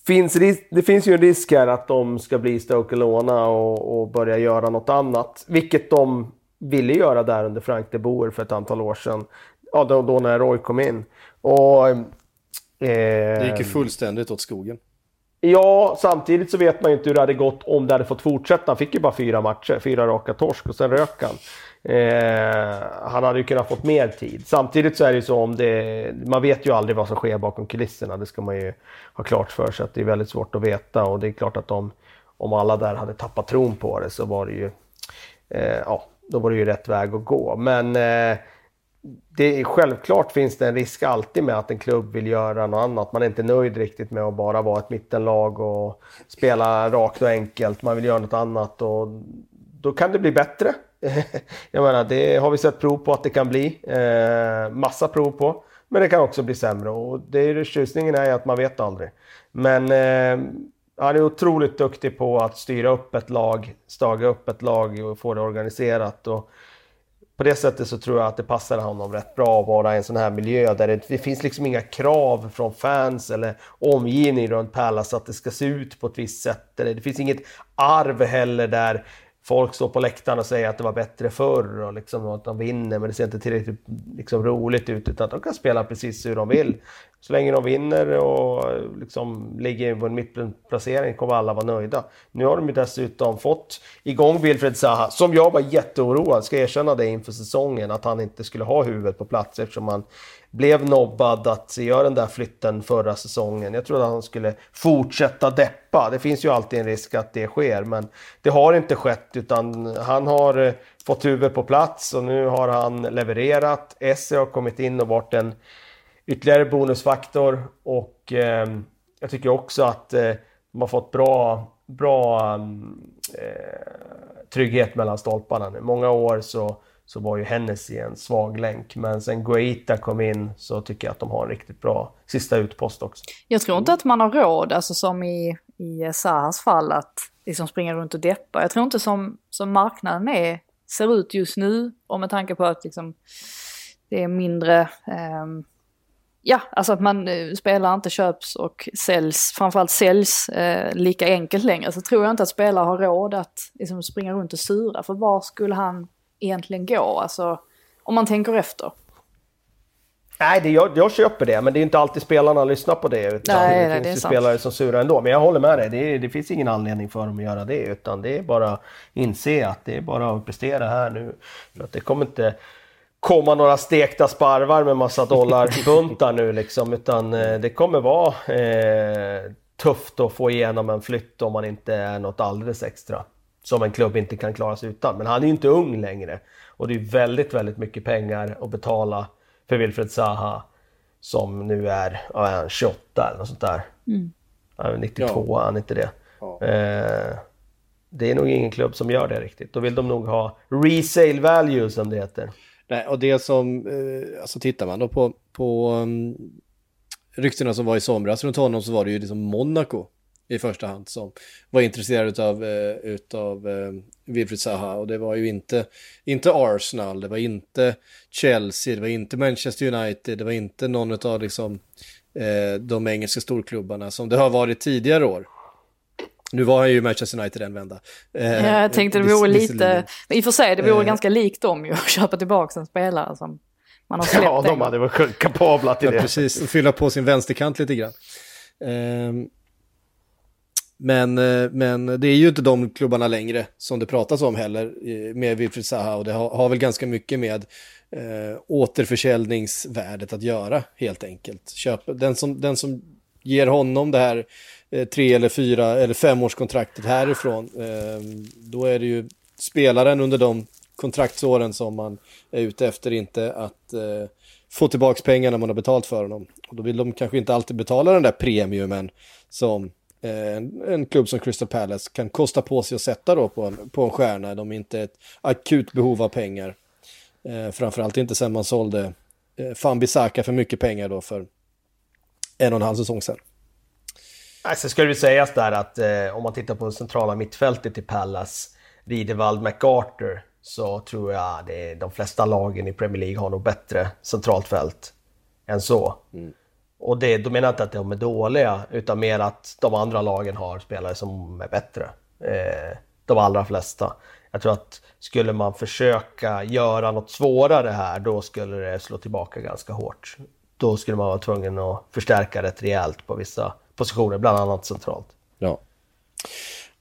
Finns det finns ju en risk här att de ska bli Stoke Lona och, och börja göra något annat, vilket de ville göra där under Frank de Boer för ett antal år sedan. Ja, då, då när Roy kom in. Och, eh, det gick ju fullständigt åt skogen. Ja, samtidigt så vet man ju inte hur det hade gått om det hade fått fortsätta. Han fick ju bara fyra matcher, fyra raka torsk och sen rök han. Eh, han hade ju kunnat fått mer tid. Samtidigt så är det ju så om det... Man vet ju aldrig vad som sker bakom kulisserna. Det ska man ju ha klart för sig att det är väldigt svårt att veta och det är klart att om, om alla där hade tappat tron på det så var det ju... Eh, ja, då var det ju rätt väg att gå. Men eh, det är, självklart finns det en risk alltid med att en klubb vill göra något annat. Man är inte nöjd riktigt med att bara vara ett mittenlag och spela rakt och enkelt. Man vill göra något annat och då kan det bli bättre. Jag menar, det har vi sett prov på att det kan bli. Eh, massa prov på. Men det kan också bli sämre och det är tjusningen är att man vet aldrig. Men eh, han är otroligt duktig på att styra upp ett lag, staga upp ett lag och få det organiserat. Och på det sättet så tror jag att det passar honom rätt bra att vara i en sån här miljö där det, det finns liksom inga krav från fans eller omgivning runt Palace att det ska se ut på ett visst sätt. Eller det finns inget arv heller där folk står på läktaren och säger att det var bättre förr och liksom att de vinner men det ser inte tillräckligt liksom, roligt ut utan att de kan spela precis hur de vill. Så länge de vinner och liksom ligger på en mittplacering kommer alla vara nöjda. Nu har de ju dessutom fått igång Wilfred Zaha, som jag var jätteoroad, ska erkänna det inför säsongen, att han inte skulle ha huvudet på plats eftersom han blev nobbad att göra den där flytten förra säsongen. Jag trodde att han skulle fortsätta deppa. Det finns ju alltid en risk att det sker, men det har inte skett utan han har eh, fått huvudet på plats och nu har han levererat. Esse har kommit in och varit en ytterligare bonusfaktor och eh, jag tycker också att eh, de har fått bra, bra mm, eh, trygghet mellan stolparna nu. Många år så, så var ju Hennessy en svag länk men sen Guaita kom in så tycker jag att de har en riktigt bra sista utpost också. Jag tror inte att man har råd, alltså som i, i Sahas fall, att liksom springa runt och deppa. Jag tror inte som, som marknaden är, ser ut just nu och med tanke på att liksom, det är mindre eh, ja, alltså att man spelare spelar inte köps och säljs, framförallt säljs eh, lika enkelt längre. Så tror jag inte att spelare har råd att liksom, springa runt och sura. För var skulle han egentligen gå? Alltså, om man tänker efter. Nej, det, jag, jag köper det, men det är inte alltid spelarna lyssnar på det. Utan Nej, det nej, finns det är ju sant. spelare som surar ändå. Men jag håller med dig, det, det finns ingen anledning för dem att göra det. Utan det är bara att inse att det är bara att prestera här nu. För att det kommer inte komma några stekta sparvar med massa dollarbuntar nu liksom. Utan eh, det kommer vara eh, tufft att få igenom en flytt om man inte är något alldeles extra. Som en klubb inte kan klara sig utan. Men han är ju inte ung längre. Och det är väldigt, väldigt mycket pengar att betala för Wilfred Zaha. Som nu är, ja, är han 28 eller något sånt där. Han är 92, Ja. han är inte det. Ja. Eh, det är nog ingen klubb som gör det riktigt. Då vill de nog ha resale value som det heter. Nej, och det som, eh, alltså tittar man då på, på um, ryktena som var i somras runt honom så var det ju liksom Monaco i första hand som var intresserad utav, eh, utav eh, Wilfried Zaha och det var ju inte, inte Arsenal, det var inte Chelsea, det var inte Manchester United, det var inte någon av liksom, eh, de engelska storklubbarna som det har varit tidigare år. Nu var han ju Manchester United en vända. Eh, Ja, jag tänkte det vore lite, i och för sig det vore Eh. ganska likt dem ju att köpa tillbaka en spelare som man har släppt Ja, de hade varit kapabla till Ja, det. precis. Och fylla på sin vänsterkant lite grann. Ehm, men, eh, men det är ju inte de klubbarna längre som det pratas om heller eh, med Wilfried Zaha och det har, har väl ganska mycket med eh, återförsäljningsvärdet att göra helt enkelt. Köp, den, som, den som ger honom det här eh, tre eller fyra eller femårskontraktet härifrån, eh, då är det ju spelaren under de kontraktsåren som man är ute efter, inte att eh, få tillbaka pengarna man har betalt för honom. Och då vill de kanske inte alltid betala den där premiumen som en, en klubb som Crystal Palace kan kosta på sig att sätta då på en, på en stjärna. De är inte ett akut behov av pengar. Eh, framförallt inte sen man sålde eh, Fan Bissaka för mycket pengar då för en och en halv säsong sedan. Alltså ska det sägas där att eh, om man tittar på centrala mittfältet i Pallas, Ridevald, MacArthur, så tror jag det de flesta lagen i Premier League har nog bättre centralt fält än så. Mm. Och det, då menar jag inte att de är dåliga, utan mer att de andra lagen har spelare som är bättre. Eh, de allra flesta. Jag tror att skulle man försöka göra något svårare här, då skulle det slå tillbaka ganska hårt. Då skulle man vara tvungen att förstärka rätt rejält på vissa positioner, bland annat centralt. Ja.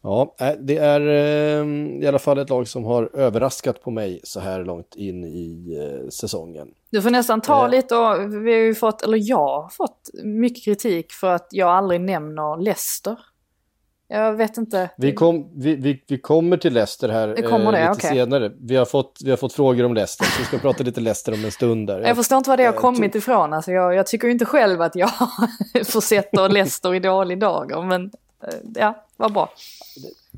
Ja, äh, det är eh, i alla fall ett lag som har överraskat på mig så här långt in i eh, säsongen. Du får nästan ta eh. lite och vi har ju fått, eller jag har fått mycket kritik för att jag aldrig nämner Leicester. Jag vet inte. Vi, kom, vi, vi, vi kommer till Leicester här det kommer det, lite okay. senare. Vi har, fått, vi har fått frågor om Leicester, så vi ska prata lite Leicester om en stund. Där. Jag förstår inte var det har kommit ifrån. Alltså jag, jag tycker inte själv att jag försätter Leicester i dålig dager, men ja, vad bra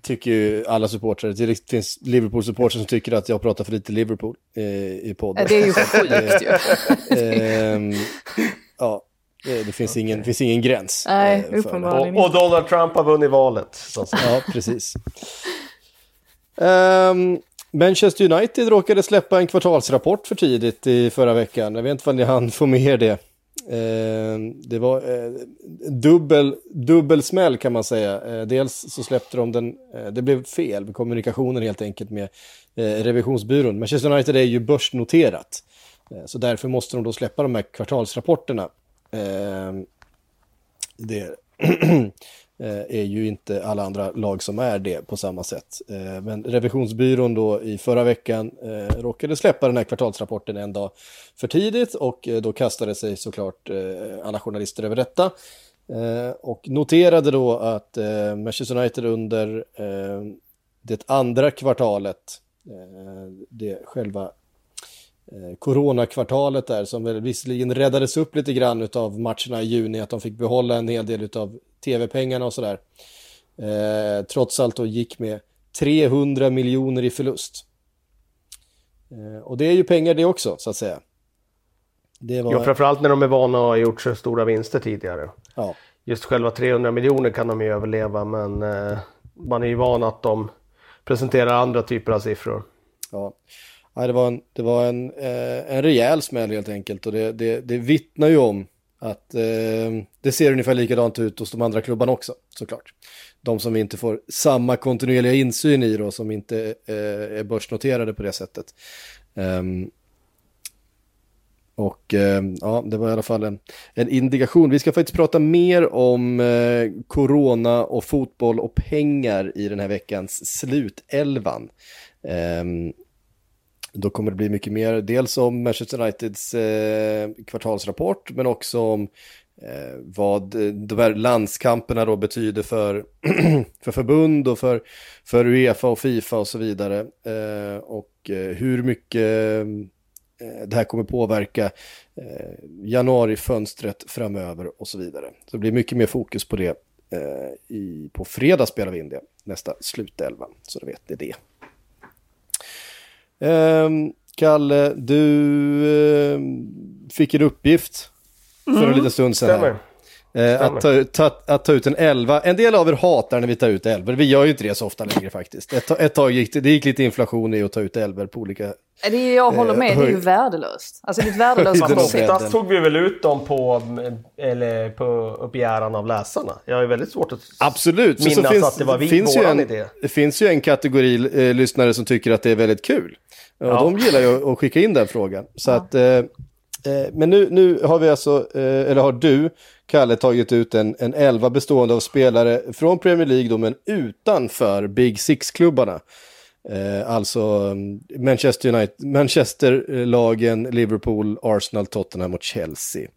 tycker ju alla supportrar. Det finns Liverpool-supportrar som tycker att jag pratar för lite Liverpool eh, i podden. Det är ju sjukt ju. eh, ja, det, det finns, ingen, det finns ingen gräns. Nej, eh, uppenbarligen och, och Donald Trump har vunnit valet. Ja, precis. Um, Manchester United råkade släppa en kvartalsrapport för tidigt i förra veckan. Jag vet inte om ni hann få med er det. Eh, det var eh, dubbel, dubbel smäll kan man säga. Eh, dels så släppte de den, eh, det blev fel med kommunikationen helt enkelt med eh, revisionsbyrån. Manchester United är ju börsnoterat. Eh, så därför måste de då släppa de här kvartalsrapporterna. Eh, det Eh, är ju inte alla andra lag som är det på samma sätt. Eh, men revisionsbyrån då i förra veckan eh, råkade släppa den här kvartalsrapporten en dag för tidigt och då kastade sig såklart alla journalister över detta. Och noterade då att Manchester United under det andra kvartalet, det själva coronakvartalet där som väl visserligen räddades upp lite grann av matcherna i juni, att de fick behålla en hel del av tv-pengarna och sådär. Eh, trots allt då gick med 300 miljoner i förlust. Eh, och det är ju pengar det också, så att säga. Det var... Ja, framförallt när de är vana att ha gjort så stora vinster tidigare. Ja. Just själva 300 miljoner kan de ju överleva, men eh, man är ju van att de presenterar andra typer av siffror. Ja, Nej, det var en, det var en, eh, en rejäl smäll helt enkelt och det, det, det vittnar ju om att eh, det ser ungefär likadant ut hos de andra klubbarna också, såklart. De som vi inte får samma kontinuerliga insyn i då, som inte eh, är börsnoterade på det sättet. Um, och eh, ja, det var i alla fall en, en indikation. Vi ska faktiskt prata mer om eh, corona och fotboll och pengar i den här veckans slutelvan. Um, då kommer det bli mycket mer, dels om Manchester Uniteds eh, kvartalsrapport, men också om eh, vad eh, de här landskamperna då betyder för, för förbund och för, för Uefa och Fifa och så vidare. Eh, och eh, hur mycket eh, det här kommer påverka eh, januarifönstret framöver och så vidare. Så det blir mycket mer fokus på det. Eh, I, på fredag spelar vi in det, nästa slutelva, så då vet ni det. Um, Kalle, du uh, fick en uppgift för mm. en liten stund sedan. Här. Eh, att, ta, ta, att ta ut en elva. En del av er hatar när vi tar ut elver. Vi gör ju inte det så ofta längre faktiskt. Ett, ett tag gick det, det gick lite inflation i att ta ut elver på olika... Det jag håller med, eh, det är ju värdelöst. Alltså det är ett värdelöst koncept. Oftast tog vi väl ut dem på, eller på begäran av läsarna. Jag är väldigt svårt att Absolut. minnas så finns, att det var vi, finns ju en, idé. Det finns ju en kategori eh, lyssnare som tycker att det är väldigt kul. Och ja. de gillar ju att skicka in den frågan. Så ja. att, eh, eh, men nu, nu har vi alltså, eh, eller har du, Kalle, tagit ut en, en elva bestående av spelare från Premier League då, men utanför Big Six-klubbarna. Eh, alltså Manchester United, Manchester-lagen, Liverpool, Arsenal, Tottenham och Chelsea.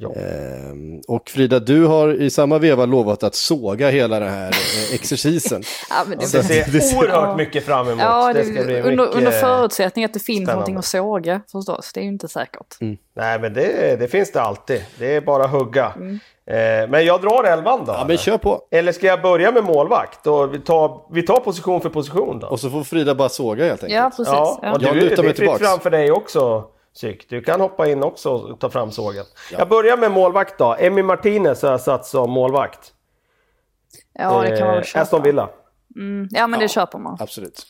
Eh, och Frida, du har i samma veva lovat att såga hela den här eh, exercisen. ja, men det, så det, ser oerhört mycket fram emot. Ja, det, det ska bli under, under förutsättning att det finns spännande. någonting att såga förstås. Det är ju inte säkert. Mm. Nej, men det, det, finns det alltid. Det är bara att hugga. Mm. Eh, men jag drar elvan då. Ja, men kör på. Eller ska jag börja med målvakt? Och vi, tar, vi tar position för position då. Och så får Frida bara såga helt enkelt. Ja, precis. Ja, ja. Du, jag lutar mig tillbaks. Det är fritt fram för dig också. Syk. Du kan hoppa in också och ta fram sågen. Ja. Jag börjar med målvakt då. Emmy Martinez har jag satt som målvakt. Ja, det kan man väl Eh, köpa. Aston Villa. Mm, ja, men det köper man. Absolut.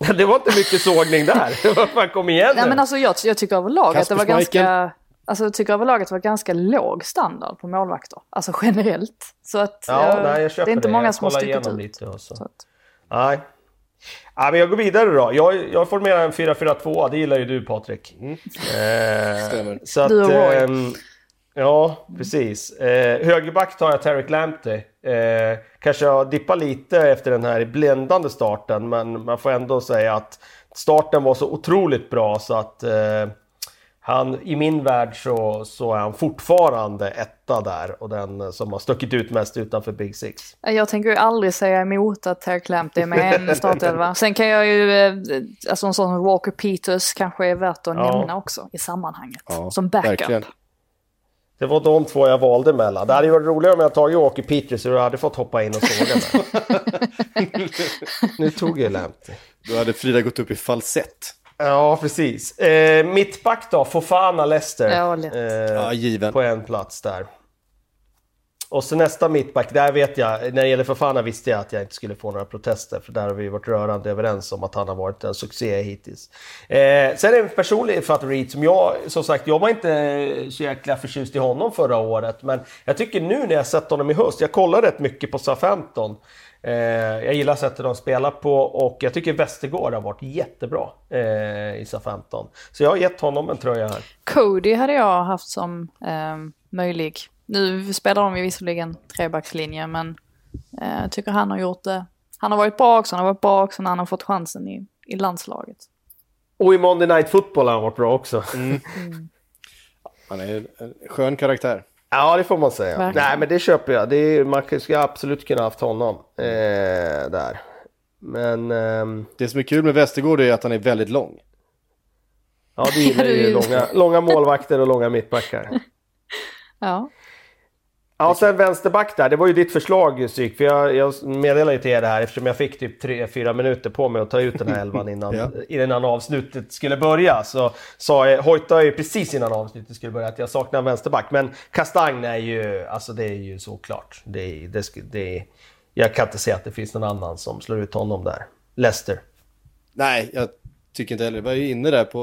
Det var inte mycket sågning där. Vad fan, kom igen Nej, men alltså, jag, jag tycker överlag att det var ganska... Alltså, jag tycker överlag att det var ganska låg standard på målvakter. Alltså generellt. Så att Ja, jag, nej, jag köper det är inte det. många som har stuckit ut. lite och så. Så att, Nej. Ja, men jag går vidare då. Jag, jag formerar en 4-4-2, det gillar ju du Patrik. Eh, Stämmer. så att, Du och Roy. ehm, ja, precis. Eh, högerback tar jag Tarek Lamptey. Eh, kanske jag dippar lite efter den här bländande starten, men man får ändå säga att starten var så otroligt bra så att eh, han, i min värld så, så är han fortfarande etta där och den som har stuckit ut mest utanför Big Six. jag tänker ju aldrig säga emot att Terry Clamp är med i en startelva. Sen kan jag ju, eh, alltså en sån som Walker Peters kanske är värt att Ja. nämna också i sammanhanget. Ja, som backup. verkligen. Det var de två jag valde mellan. Det hade ju varit roligare om jag tagit Åke Peters så du hade fått hoppa in och såga mig. nu tog jag Lamptey. Då hade Frida gått upp i falsett. Ja, precis. Eh, mittback då, Fofana Leicester. Ja, lätt. Eh, Ja, given. På en plats där. Och så nästa mittback, där vet jag, när det gäller Fofana visste jag att jag inte skulle få några protester. För där har vi varit rörande överens om att han har varit en succé hittills. Eh, sen är det en personlig favorit som jag, som sagt, jag var inte så jäkla förtjust i honom förra året. Men jag tycker nu när jag sett honom i höst, jag kollar rätt mycket på Southampton. Eh, jag gillar sättet de spelar på och jag tycker Västergård har varit jättebra eh, i Southampton. Så jag har gett honom en tröja här. Cody hade jag haft som eh, möjlig. Nu spelar de ju visserligen trebackslinje men eh, jag tycker han har gjort det. Han har varit bra också, han har varit bra också när han har fått chansen i, i landslaget. Och i Monday Night Football har han varit bra också. Han är en skön karaktär. Ja, det får man säga. Verkligen. Nej, men det köper jag. Det är, man skulle absolut kunna haft honom eh, där. Men ehm, Det som är kul med Västergård är att han är väldigt lång. ja, det gillar ju- långa, långa målvakter och långa mittbackar. Ja, Ja, sen vänsterback där. Det var ju ditt förslag Syk. För jag, jag meddelade ju till er det här eftersom jag fick typ 3-4 minuter på mig att ta ut den här elvan innan, Ja. innan avslutet skulle börja. Så sa jag, hojtade jag ju precis innan avslutet skulle börja att jag saknar vänsterback. Men Kastang är ju, alltså det är ju såklart. Det, det, det, jag kan inte se att det finns någon annan som slår ut honom där. Leicester. Nej, jag tycker inte heller. Jag var ju inne där på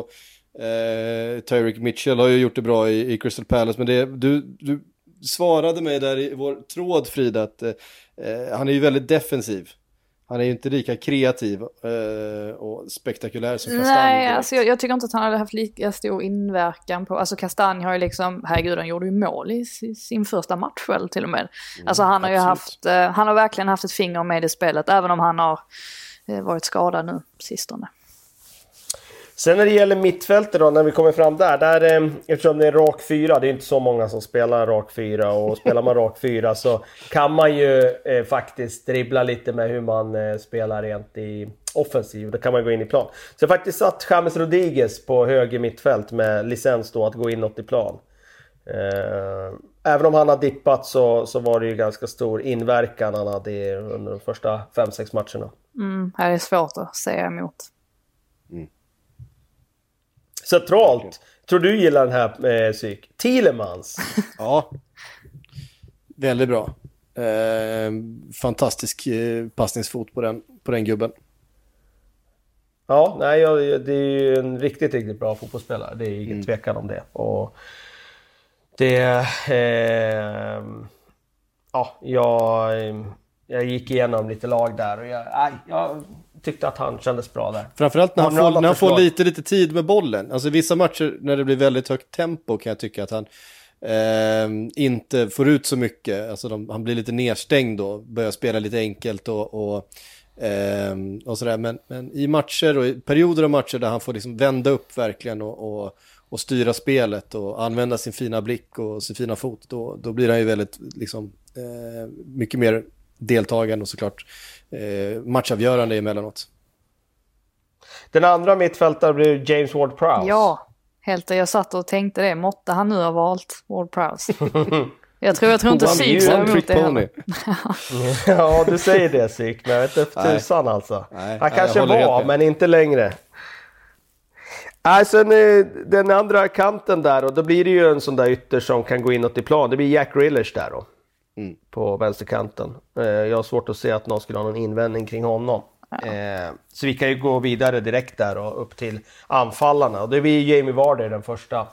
eh, Tyreek Mitchell har ju gjort det bra i, i Crystal Palace. Men det, du, du svarade mig där i vår tråd Frida att eh, eh, han är ju väldigt defensiv. Han är ju inte lika kreativ eh, och spektakulär som Castagne. Nej, direkt. alltså jag, jag tycker inte att han hade haft lika stor inverkan på, alltså Kastanj har ju liksom, herregud han gjorde ju mål i si- sin första match väl till och med. Alltså han har ju absolut. haft, eh, han har verkligen haft ett finger med i spelet, även om han har eh, varit skadad nu sistone. Sen när det gäller mittfältet då, när vi kommer fram där, där eh, eftersom det är rak fyra, det är inte så många som spelar rak fyra och spelar man rak fyra så kan man ju eh, faktiskt dribbla lite med hur man eh, spelar rent i offensiv. Då kan man gå in i plan. Så jag faktiskt satt James Rodriguez på höger mittfält med licens då att gå inåt i plan. Eh, även om han har dippat så, så var det ju ganska stor inverkan han hade under de första 5-6 matcherna. Mm, här är svårt att säga emot. Centralt, tror du gillar den här eh, psyk? Thielemans. Ja, väldigt bra. Eh, fantastisk eh, passningsfot på den, på den gubben. Ja, nej, det är ju en riktigt, riktigt bra fotbollsspelare. Det är ingen tvekan om det. Och det... Eh, ja, jag, jag gick igenom lite lag där och jag, nej, jag tyckte att han kändes bra där. Framförallt när han, ni får, när han får lite, lite tid med bollen. Alltså vissa matcher när det blir väldigt högt tempo kan jag tycka att han eh, inte får ut så mycket. Alltså de, han blir lite nedstängd då, börjar spela lite enkelt och, och, eh, och sådär. Men, men i matcher och i perioder av matcher där han får liksom vända upp verkligen och, och, och styra spelet och använda sin fina blick och sin fina fot, då, då blir han ju väldigt, liksom, eh, mycket mer deltagande och såklart eh, matchavgörande emellanåt. Den andra mittfältaren blir James Ward-Prowse. Ja, helt jag satt och tänkte det, måtte han nu ha valt Ward Prowse. Jag tror, jag tror inte säger one emot det heller. ja, du säger det Syk, men jag vet inte för Nej. tusan alltså. Nej, han kanske var, men inte längre. Eh, den andra kanten där och då blir det ju en sån där ytter som kan gå inåt i plan. Det blir Jack Rillers där då. På vänsterkanten. Eh, jag har svårt att se att någon skulle ha någon invändning kring honom. Eh, så vi kan ju gå vidare direkt där och upp till anfallarna. Och det blir Jamie Vardy den första.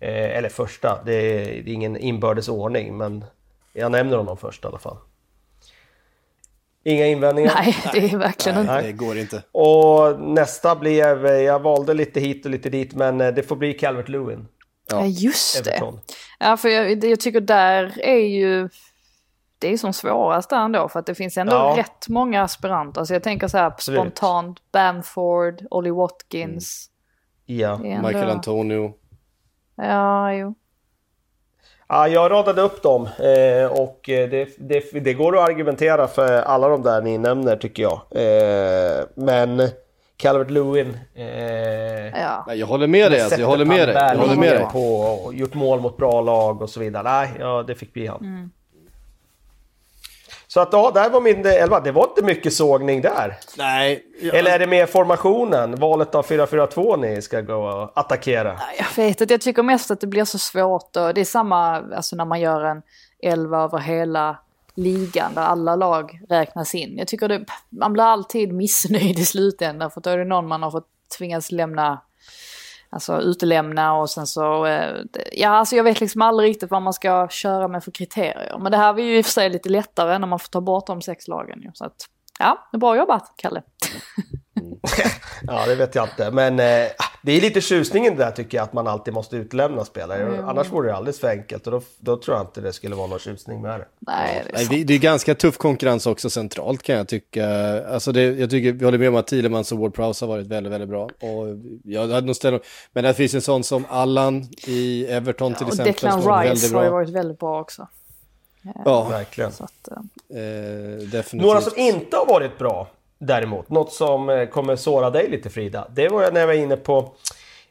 Eh, eller första, det är, det är ingen inbördes ordning men jag nämner honom först i alla fall. Inga invändningar? Nej, det är verkligen inte. Det går inte. Och nästa blev, jag valde lite hit och lite dit men det får bli Calvert Lewin. Ja, just det. Everton. Ja, för jag, jag tycker där är ju... Det är som svårast där ändå för att det finns ändå Ja. rätt många aspiranter. Så jag tänker så här Absolut. spontant, Bamford, Ollie Watkins. Ja. Är ändå- Michael Antonio. Ja, jo. Ja, jag radade upp dem eh, och eh, det, det, det går att argumentera för alla de där ni nämner tycker jag. Eh, men Calvert Lewin eh, Ja. Jag håller med dig. Alltså, jag håller med dig. Jag håller med dig. På och gjort mål mot bra lag och så vidare. Nej, ja, det fick bli han. Mm. Så att ja, där var min elva. Det var inte mycket sågning där. Nej, jag, Eller är det mer formationen, valet av 4-4-2 ni ska gå och attackera? Jag vet inte, jag tycker mest att det blir så svårt. Och det är samma alltså när man gör en elva över hela ligan där alla lag räknas in. Jag tycker det, man blir alltid missnöjd i slutändan för då är det någon man har fått tvingas lämna, alltså utelämna och sen så, eh, ja alltså jag vet liksom aldrig riktigt vad man ska köra med för kriterier. Men det här var ju i och för sig lite lättare när man får ta bort de sex lagen ju. Så att, ja, det är bra jobbat Kalle. Ja, det vet jag inte. Men eh, det är lite tjusningen där tycker jag, att man alltid måste utlämna spelare. Annars vore det alldeles för enkelt och då, då tror jag inte det skulle vara någon tjusning med det. Nej, det är Nej, sant. det, det är ganska tuff konkurrens också centralt kan jag tycka. Alltså det, jag tycker, vi håller med om att Thielemans och Ward Prowse har varit väldigt, väldigt bra. Och jag hade nog ställt, men det finns en sån som Allan i Everton till Och exempel. Declan som har varit Rice har ju varit väldigt bra också. Ja, Verkligen. Så att, eh, eh, definitivt. Några som inte har varit bra däremot, något som eh, kommer såra dig lite Frida. Det var när jag var inne på,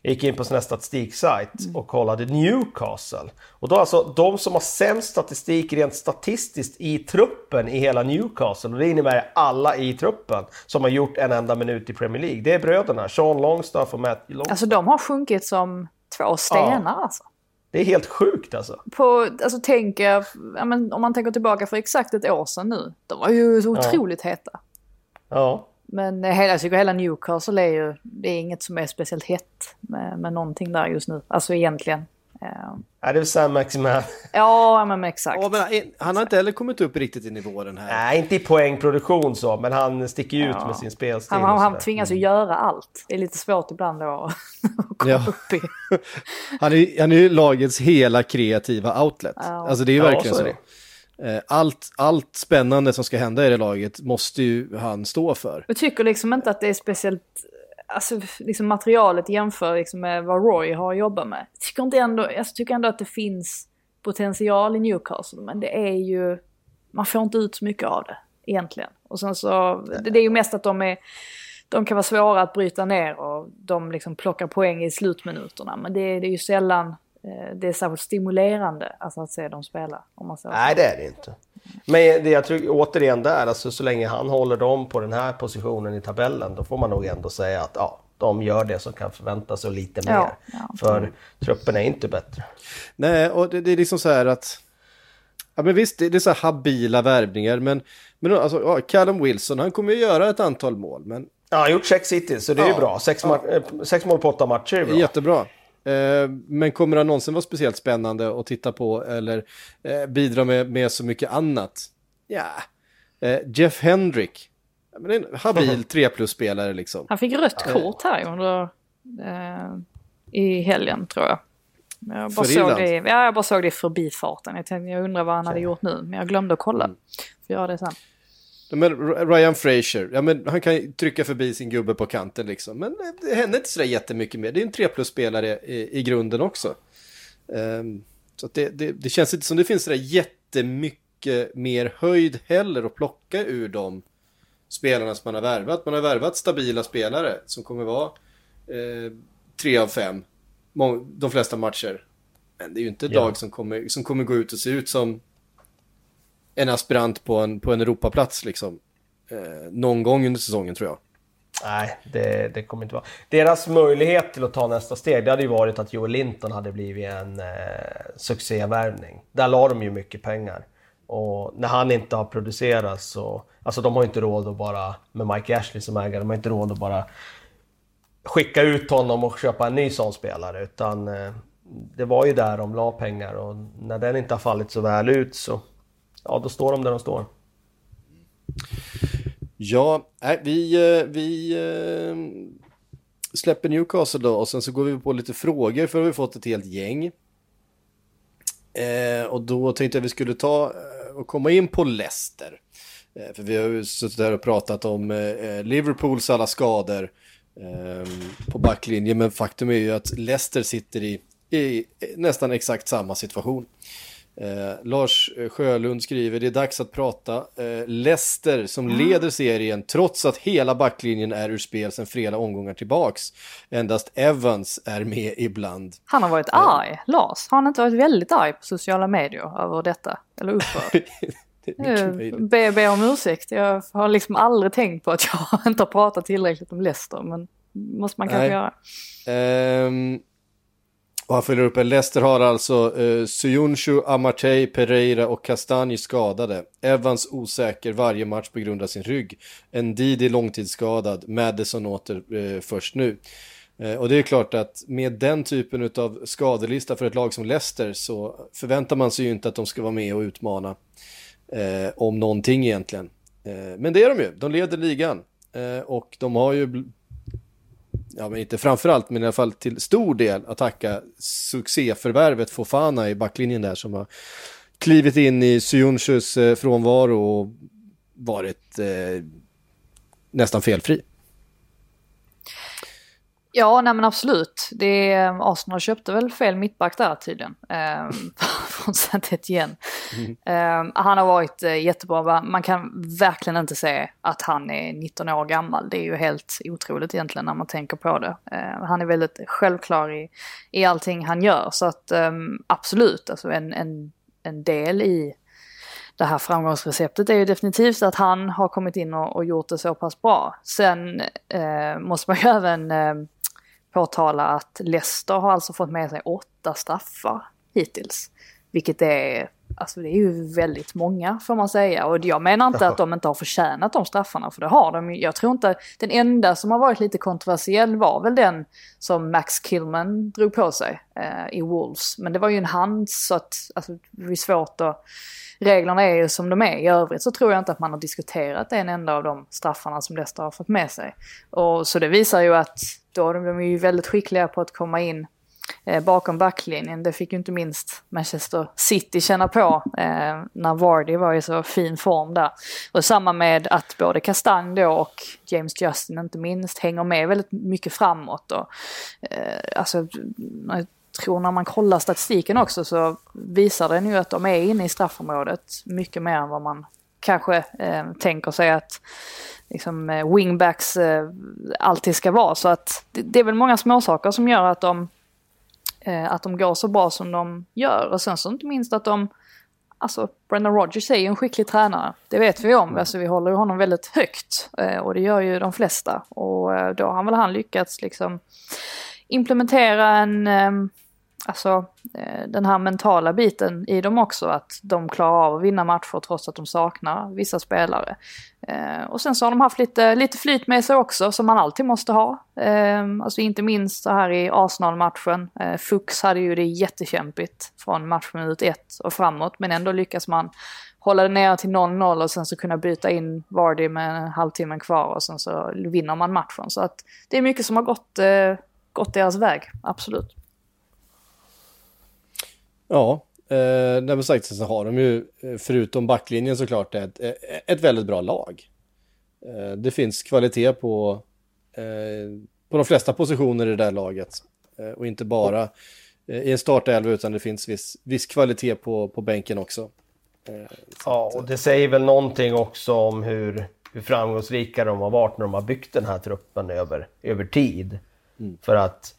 jag gick in på här statistiksajt och kollade Newcastle. Och då alltså de som har sämst statistik rent statistiskt i truppen i hela Newcastle. Och det innebär alla i truppen som har gjort en enda minut i Premier League. Det är bröderna, Sean Longstaff och Matt Longstaff. Alltså de har sjunkit som två stenar alltså. Det är helt sjukt alltså. På, alltså tänker, ja, men om man tänker tillbaka för exakt ett år sedan nu. De var ju så otroligt heta. Ja. Men eh, hela, jag tycker hela Newcastle är ju, det är inget som är speciellt hett med, med någonting där just nu. Alltså egentligen. Eh, Är det Sam Maximan? ja, men exakt. Ja, men han- har inte heller kommit upp riktigt i nivå den här. Nej, inte i poängproduktion så, men han sticker ut Ja. med sin spelstil. Han, han, han tvingas ju göra allt. Det är lite svårt ibland då att komma Ja. upp i. Han är, han är ju lagets hela kreativa outlet. Ja. Alltså det är ju Ja, verkligen så så. Eh, Allt, allt spännande som ska hända i det laget måste ju han stå för. Jag tycker liksom inte att det är speciellt, alltså liksom materialet jämför liksom med vad Roy har jobbat med. Jag tycker, inte ändå, jag tycker ändå att det finns potential i Newcastle, men det är ju, man får inte ut så mycket av det egentligen. Och sen så, det, är ju mest att de är, de kan vara svåra att bryta ner och de liksom plockar poäng i slutminuterna. Men det, det är ju sällan, det är särskilt stimulerande alltså att se dem spela. Om man. Nej, det är det inte. Men det, jag tror återigen där, alltså, så länge han håller dem på den här positionen i tabellen, då får man nog ändå säga att ja, de gör det som kan förväntas och lite mer. Ja, ja. För truppen är inte bättre. Nej, och det, det är liksom så här att... Ja men visst, det, det är så här habila värvningar, men, men alltså, ja, Callum Wilson, han kommer ju göra ett antal mål, men Ja, han har gjort sex hittills, så det är ju bra. Sex, eh, sex mål på åtta matcher är bra. är jättebra. Eh, men kommer han någonsin vara speciellt spännande att titta på eller eh, bidra med, med så mycket annat? Ja. Eh, Jeff Hendrick, men en habil 3 plus-spelare liksom. Han fick rött kort här under, eh, i helgen tror jag. Jag bara, såg det, ja, jag bara såg det i förbifarten. Jag, tänkte, jag undrar vad han hade gjort nu, men jag glömde att kolla. Mm. Får göra det sen. Men Ryan Fraser, ja men han kan trycka förbi sin gubbe på kanten liksom. Men det händer inte sådär jättemycket mer. Det är en 3 plus-spelare i, i grunden också. Ehm, så det, det, det känns inte som det finns sådär jättemycket mer höjd heller att plocka ur de spelarna som man har värvat. Man har värvat stabila spelare som kommer vara eh, tre av fem mång- de flesta matcher. Men det är ju inte ett Ja. lag som kommer, som kommer gå ut och se ut som en aspirant på en, på en Europaplats liksom. Eh, någon gång under säsongen tror jag. Nej, det, det kommer inte vara. Deras möjlighet till att ta nästa steg, det hade ju varit att Joel Linton hade blivit en eh, succévärvning. Där la de ju mycket pengar. Och när han inte har producerat så... Alltså de har ju inte råd att bara, med Mike Ashley som ägare, de har inte råd att bara skicka ut honom och köpa en ny sån spelare. Utan eh, det var ju där de la pengar och när den inte har fallit så väl ut så... Ja, då står de där de står. Ja, vi, eh, vi eh, släpper Newcastle då och sen så går vi på lite frågor för vi har fått ett helt gäng. Eh, och då tänkte jag vi skulle ta eh, och komma in på Leicester. Eh, för vi har ju suttit där och pratat om eh, Liverpools alla skador ehm, på backlinjen, men faktum är ju att Leicester sitter i, i nästan exakt samma situation. Eh, Lars Sjölund skriver, det är dags att prata. Eh, Leicester som mm. leder serien trots att hela backlinjen är ur spel sedan flera omgångar tillbaks. Endast Evans är med ibland. Han har varit eh. arg, Lars. Har han inte varit väldigt arg på sociala medier över detta? Eller upprörd? Be, be om ursäkt, jag har liksom aldrig tänkt på att jag inte har pratat tillräckligt om Leicester, men måste man kanske Nej. göra. Um, och han följer upp, en Leicester har alltså eh, Suyunshu, Amartey, Pereira och Castagne skadade. Evans osäker varje match på grund av sin rygg. Ndidi långtidsskadad, Madison åter eh, först nu. Eh, och det är klart att med den typen av skadelista för ett lag som Leicester så förväntar man sig ju inte att de ska vara med och utmana eh, om någonting egentligen. Eh, men det är de ju, de leder ligan. Eh, och de har ju ja men inte framförallt, men i alla fall till stor del att tacka succéförvärvet Fofana i backlinjen där som har klivit in i Syunchus eh, frånvaro och varit eh, nästan felfri. Ja, nej men absolut. Det, Arsenal köpte väl fel mittback där tydligen. Eh, från saint igen. Mm. Eh, han har varit eh, jättebra. Man kan verkligen inte säga att han är 19 år gammal. Det är ju helt otroligt egentligen när man tänker på det. Eh, han är väldigt självklar i, i allting han gör. Så att ehm, absolut, alltså en, en, en del i det här framgångsreceptet är ju definitivt att han har kommit in och, och gjort det så pass bra. Sen eh, måste man ju även eh, påtala att Leicester har alltså fått med sig åtta straffar hittills. Vilket är, alltså det är ju väldigt många får man säga. Och jag menar inte att de inte har förtjänat de straffarna, för det har de. Jag tror inte, den enda som har varit lite kontroversiell var väl den som Max Killman drog på sig eh, i Wolves. Men det var ju en hand så att, alltså det är svårt att reglerna är ju som de är. I övrigt så tror jag inte att man har diskuterat en enda av de straffarna som Leicester har fått med sig. Och, så det visar ju att då, de, de är ju väldigt skickliga på att komma in Eh, bakom backlinjen. Det fick ju inte minst Manchester City känna på eh, när Vardy var i så fin form där. Och samma med att både Castagne då och James Justin inte minst hänger med väldigt mycket framåt. Och, eh, alltså, tror när man kollar statistiken också så visar den ju att de är inne i straffområdet mycket mer än vad man kanske eh, tänker sig att liksom, eh, wingbacks eh, alltid ska vara. Så att det, det är väl många småsaker som gör att de, eh, att de går så bra som de gör. Och sen så inte minst att de, alltså Brendan Rodgers är ju en skicklig tränare. Det vet vi om, alltså vi håller ju honom väldigt högt. Eh, och det gör ju de flesta. Och eh, då har väl han lyckats liksom implementera en ehm, alltså, eh, den här mentala biten i dem också. Att de klarar av att vinna matcher trots att de saknar vissa spelare. Eh, och sen så har de haft lite, lite flyt med sig också som man alltid måste ha. Eh, alltså inte minst så här i Arsenal-matchen. Eh, Fuchs hade ju det jättekämpigt från matchminut ett och framåt. Men ändå lyckas man hålla det ner till 0-0 och sen så kunna byta in Vardy med en halvtimme kvar och sen så vinner man matchen. Så att det är mycket som har gått, eh, gått deras väg, absolut. Ja, eh, men sagt så har de ju eh, förutom backlinjen såklart ett, eh, ett väldigt bra lag. Eh, det finns kvalitet på, eh, på de flesta positioner i det där laget. Eh, och inte bara i en startelva utan det finns viss, viss kvalitet på, på bänken också. ja, och det säger väl någonting också om hur, hur framgångsrika de har varit när de har byggt den här truppen över, över tid. Mm. För att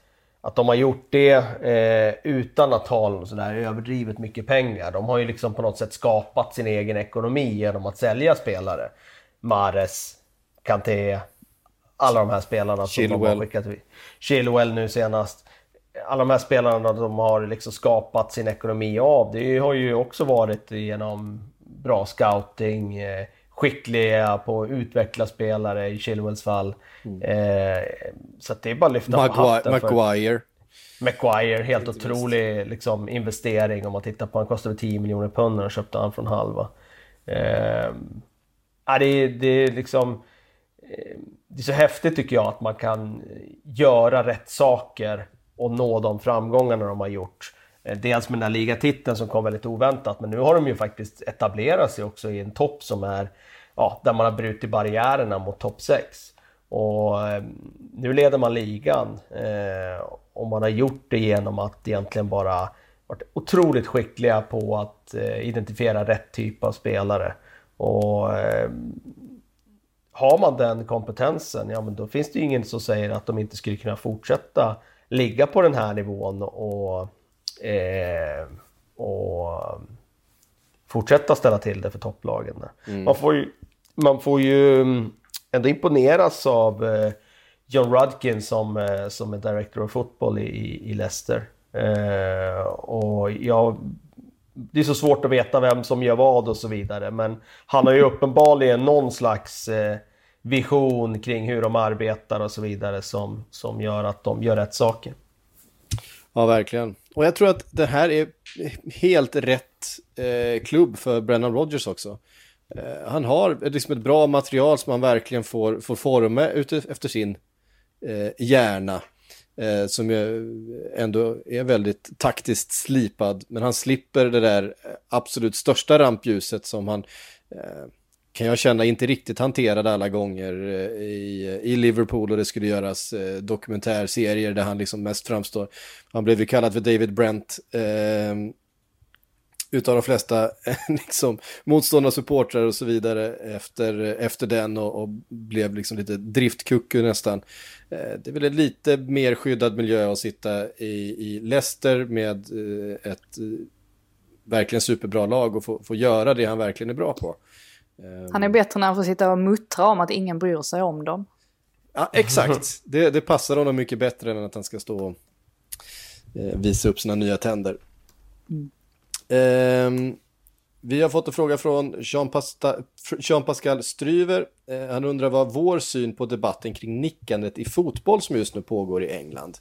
att de har gjort det eh, utan att ha sådär överdrivet mycket pengar. De har ju liksom på något sätt skapat sin egen ekonomi genom att sälja spelare. Mares, Kanté, alla de här spelarna Chilwell. som de har skickat Chilwell nu senast. Alla de här spelarna de har liksom skapat sin ekonomi av. Det har ju också varit genom bra scouting, eh, skickliga på att utveckla spelare i Chilwells fall. Mm. Eh, så det är bara att lyfta Maguire, på hatten. Maguire. Maguire, helt otrolig liksom, investering om man tittar på han kostade 10 miljoner pund och köpte han från halva. Eh, det, är, det är liksom... Eh, det är så häftigt tycker jag att man kan göra rätt saker och nå de framgångarna de har gjort. Eh, dels med den här ligatiteln som kom väldigt oväntat, men nu har de ju faktiskt etablerat sig också i en topp som är, ja, där man har brutit barriärerna mot topp 6. Och eh, nu leder man ligan eh, och man har gjort det genom att egentligen bara varit otroligt skickliga på att eh, identifiera rätt typ av spelare. Och eh, har man den kompetensen, ja men då finns det ju ingen som säger att de inte skulle kunna fortsätta ligga på den här nivån och, eh, och fortsätta ställa till det för topplagen. Mm. Man, får ju, man får ju mm, ändå imponeras av eh, John Rudkin som, eh, som är director of football i, i Leicester. Eh, och jag, det är så svårt att veta vem som gör vad och så vidare, men han har ju uppenbarligen någon slags eh, vision kring hur de arbetar och så vidare som, som gör att de gör rätt saker. Ja, verkligen. Och jag tror att det här är helt rätt eh, klubb för Brennan Rogers också. Eh, han har liksom ett bra material som han verkligen får, får forma efter sin eh, hjärna. Eh, som ju ändå är väldigt taktiskt slipad. Men han slipper det där eh, absolut största rampljuset som han eh, kan jag känna inte riktigt hanterade alla gånger eh, i, i Liverpool och det skulle göras eh, dokumentärserier där han liksom mest framstår. Han blev ju kallad för David Brent eh, utav de flesta liksom, motståndare, supportrar och så vidare efter, efter den och, och blev liksom lite driftkucku nästan. Eh, det är väl en lite mer skyddad miljö att sitta i, i Leicester med eh, ett eh, verkligen superbra lag och få, få göra det han verkligen är bra på. Han är bättre när han får sitta och muttra om att ingen bryr sig om dem. Ja, exakt. Det, det passar honom mycket bättre än att han ska stå och eh, visa upp sina nya tänder. Mm. Eh, vi har fått en fråga från Jean-Pascal Stryver. Eh, han undrar vad vår syn på debatten kring nickandet i fotboll som just nu pågår i England.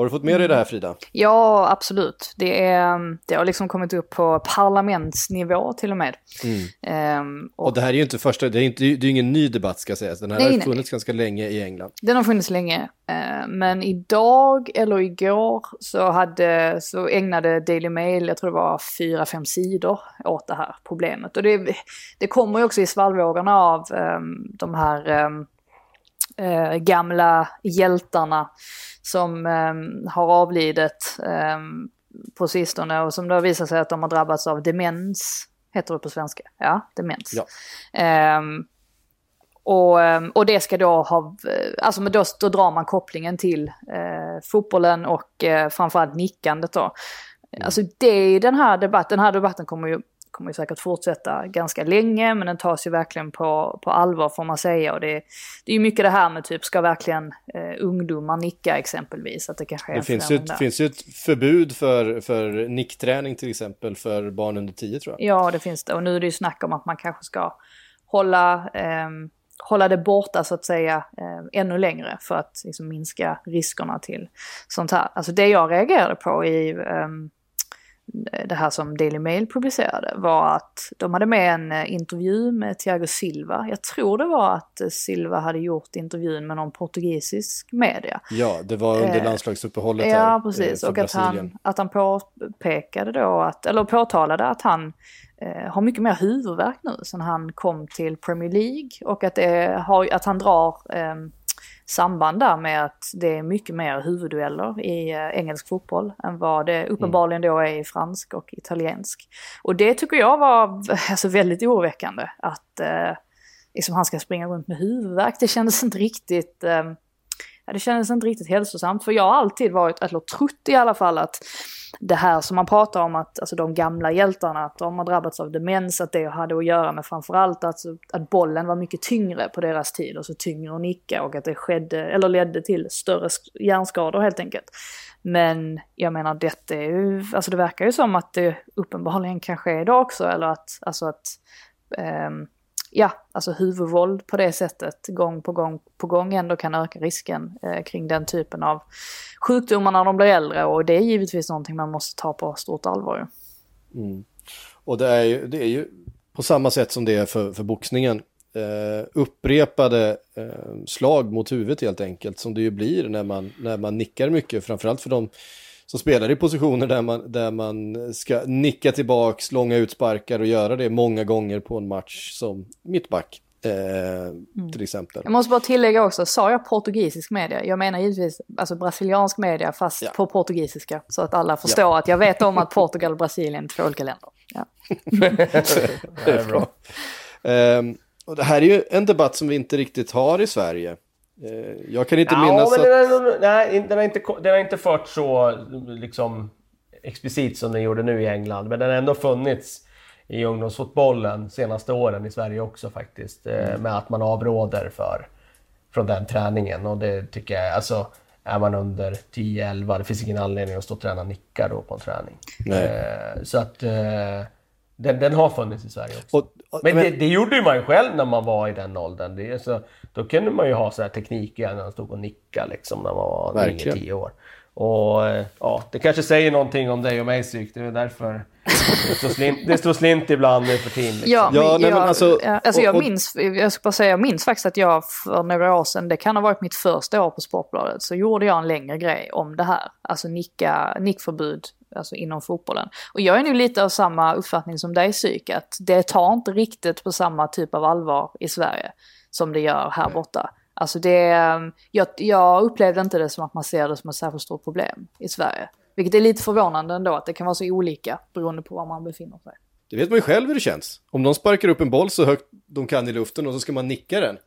Har du fått med dig det här Frida? Ja, absolut. Det, är, det har liksom kommit upp på parlamentsnivå till och med. Mm. Um, och, och, det här är ju inte första, det är, inte, det är ingen ny debatt ska sägas. Den här nej, har funnits nej. ganska länge i England. Den har funnits länge. Uh, men idag eller igår så, hade, så ägnade Daily Mail, jag tror det var fyra, fem sidor åt det här problemet. Och det, det kommer ju också i svallvågorna av um, de här um, uh, gamla hjältarna som um, har avlidit um, på sistone och som då visar sig att de har drabbats av demens. Heter det på svenska? Ja, demens. Ja. Um, och, och det ska då ha, alltså då, då drar man kopplingen till eh, fotbollen och eh, framförallt nickandet då. Mm. Alltså det är den här debatten, den här debatten kommer ju kommer ju säkert fortsätta ganska länge, men den tas ju verkligen på, på allvar får man säga. Och det, det är ju mycket det här med typ, ska verkligen eh, ungdomar nicka exempelvis? Att det kanske det finns ju, ett, finns ju ett förbud för, för nickträning till exempel för barn under 10 tror jag. Ja, det finns det. Och nu är det ju snack om att man kanske ska hålla eh, hålla det borta så att säga eh, ännu längre för att liksom, minska riskerna till sånt här. Alltså det jag reagerade på i eh, det här som Daily Mail publicerade var att de hade med en eh, intervju med Thiago Silva. Jag tror det var att eh, Silva hade gjort intervjun med någon portugisisk media. Ja, det var under eh, landslagsuppehållet eh, Ja, precis. Och att han, att han påpekade då, att, eller påtalade att han eh, har mycket mer huvudvärk nu sen han kom till Premier League. Och att, det har, att han drar eh, samband där med att det är mycket mer huvuddueller i eh, engelsk fotboll än vad det uppenbarligen då är i fransk och italiensk. Och det tycker jag var alltså, väldigt oroväckande att eh, liksom han ska springa runt med huvudvärk. Det kändes inte riktigt... Eh, det kändes inte riktigt hälsosamt. För jag har alltid varit, eller trott i alla fall att det här som man pratar om att alltså de gamla hjältarna, att de har drabbats av demens, att det hade att göra med framförallt att, att bollen var mycket tyngre på deras tid, och så tyngre att nicka och att det skedde, eller ledde till större hjärnskador helt enkelt. Men jag menar detta är ju, alltså det verkar ju som att det uppenbarligen kan ske idag också, eller att, alltså att um, ja, alltså huvudvåld på det sättet gång på gång på gång ändå kan öka risken eh, kring den typen av sjukdomar när de blir äldre och det är givetvis någonting man måste ta på stort allvar. Mm. Och det är, ju, det är ju på samma sätt som det är för, för boxningen. Eh, upprepade eh, slag mot huvudet helt enkelt som det ju blir när man, när man nickar mycket, framförallt för de som spelar i positioner där man, där man ska nicka tillbaks långa utsparkar och göra det många gånger på en match som mittback. Eh, mm. Till exempel. Jag måste bara tillägga också, sa jag portugisisk media? Jag menar givetvis alltså brasiliansk media fast ja. på portugisiska. Så att alla förstår ja. att jag vet om att Portugal och Brasilien är två olika länder. Ja. det är bra. Um, och det här är ju en debatt som vi inte riktigt har i Sverige. Eh, jag kan inte ja, minnas men att... Den, nej, den har, inte, den har inte fört så liksom, explicit som den gjorde nu i England. Men den har ändå funnits i ungdomsfotbollen senaste åren i Sverige också faktiskt. Eh, mm. Med att man avråder för, från den träningen. Och det tycker jag, alltså är man under 10-11, det finns ingen anledning att stå och träna nickar då på en träning. Eh, så att den, den har funnits i Sverige också. Och, och, men, men det, det, gjorde man ju själv när man var i den åldern. Det, så, då kunde man ju ha så här tekniker när man stod och nickade liksom när man var 9-10 år. Och ja, det kanske säger någonting om dig och mig psyk. Det är därför det står slint, det står slint ibland nu för tiden. Liksom. Ja, ja nej, jag, alltså, alltså jag, minns, jag ska bara säga, jag minns faktiskt att jag för några år sedan, det kan ha varit mitt första år på Sportbladet, så gjorde jag en längre grej om det här. Alltså nicka, nickförbud alltså inom fotbollen. Och jag är nu lite av samma uppfattning som dig psyk, att det tar inte riktigt på samma typ av allvar i Sverige som det gör här borta. Alltså det, jag, jag upplevde inte det som att man ser det som ett särskilt stort problem i Sverige. Vilket är lite förvånande ändå att det kan vara så olika beroende på var man befinner sig. Det vet man ju själv hur det känns. Om de sparkar upp en boll så högt de kan i luften och så ska man nicka den.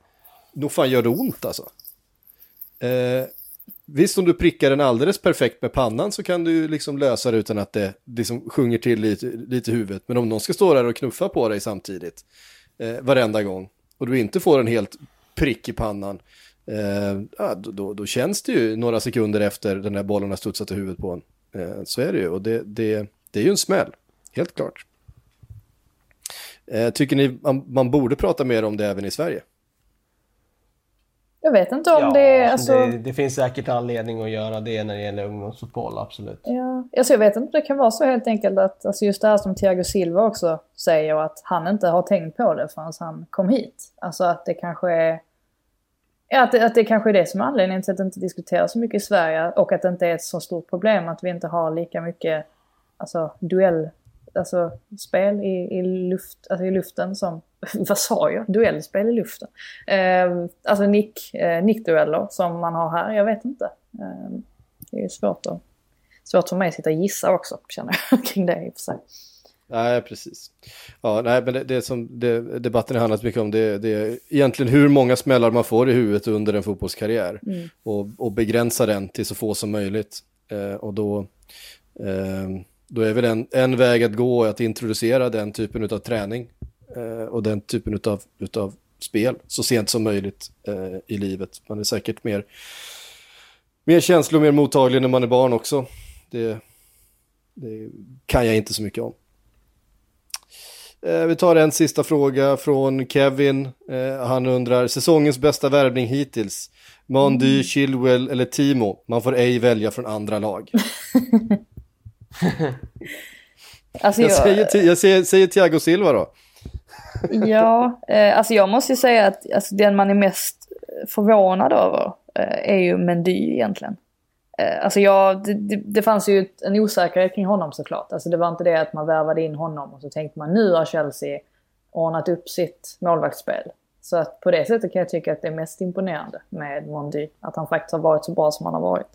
Då fan gör det ont alltså. Eh, visst om du prickar den alldeles perfekt med pannan så kan du liksom lösa det utan att det liksom sjunger till lite, lite i huvudet. Men om någon ska stå där och knuffa på dig samtidigt eh, varenda gång och du inte får en helt prick i pannan, eh, då, då, då, känns det ju några sekunder efter den här bollen har studsat i huvudet på en. Eh, så är det ju och det, det, det är ju en smäll, helt klart. Eh, tycker ni man, man borde prata mer om det även i Sverige? Jag vet inte om ja, det... Alltså... Det, det, finns säkert anledning att göra det när det gäller ungdomsfotboll, absolut. Ja, alltså jag vet inte om det kan vara så helt enkelt att alltså just det här som Thiago Silva också säger att han inte har tänkt på det förrän han kom hit. Alltså att det kanske är... Ja, att det, att det kanske är det som är anledningen till att det inte diskuteras så mycket i Sverige och att det inte är ett så stort problem att vi inte har lika mycket alltså, duell alltså, spel i, i, luft, alltså, i luften som, vad sa jag, duellspel i luften. Eh, alltså nick, eh, nickdueller som man har här, jag vet inte. Eh, det är ju svårt, att, svårt för mig att sitta och gissa också, känner jag, kring det i och för sig. Nej, precis. Ja, nej, men det, det som det, debatten har handlat mycket om det, det är egentligen hur många smällar man får i huvudet under en fotbollskarriär mm. och, och begränsa den till så få som möjligt. Eh, och då, eh, då är väl en, en väg att gå att introducera den typen av träning eh, och den typen av utav spel så sent som möjligt eh, i livet. Man är säkert mer, mer känslig och mer mottaglig när man är barn också. Det, det kan jag inte så mycket om. Eh, vi tar en sista fråga från Kevin. Eh, han undrar säsongens bästa värvning hittills. Mandy, mm. Chilwell eller Timo. Man får ej välja från andra lag. alltså jag, jag, säger, jag säger, säger Thiago Silva då. ja, eh, alltså jag måste ju säga att alltså, den man är mest förvånad över eh, är ju Mendy egentligen. Eh, alltså jag, det, det, det fanns ju en osäkerhet kring honom såklart. Alltså det var inte det att man värvade in honom och så tänkte man nu har Chelsea ordnat upp sitt målvaktsspel. Så att på det sättet kan jag tycka att det är mest imponerande med Mondi. Att han faktiskt har varit så bra som han har varit.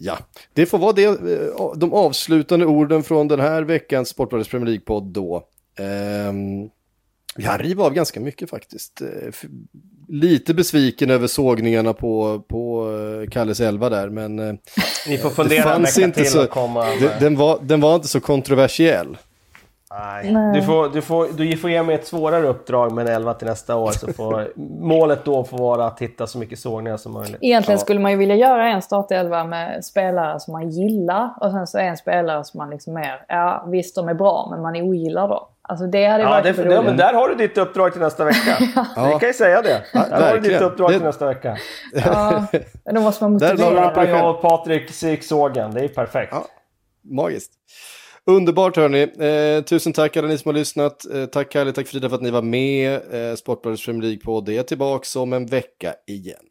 Ja, det får vara det, eh, de avslutande orden från den här veckans Sportbladets Premier League-podd då. Um, vi har riva av ganska mycket faktiskt. Eh, lite besviken över sågningarna på, på eh, Kalles elva där, men Ni får det fundera en vecka inte till så... och komma med... Den var, den var inte så kontroversiell. Nej. Du, får, du, får, du får ge mig ett svårare uppdrag med en 11 till nästa år. Så får, målet då får vara att hitta så mycket sågningar som möjligt. Egentligen skulle man ju vilja göra en startelva med spelare som man gillar och sen så en spelare som man liksom mer, ja visst de är bra men man ogillar då. Alltså det hade Ja, varit det, ja, men där har du ditt uppdrag till nästa vecka. Vi kan ju säga det. Där har du ditt uppdrag till Det- nästa vecka. Ja, då måste man Där motivera. rappar själv. jag och Patrik psyksågen. Det är perfekt. Ja. Magiskt. Underbart hörni. Eh, tusen tack alla ni som har lyssnat. Eh, tack Kalle, tack Frida för att ni var med. Eh, Sportbladets Premier League-podd är tillbaka om en vecka igen.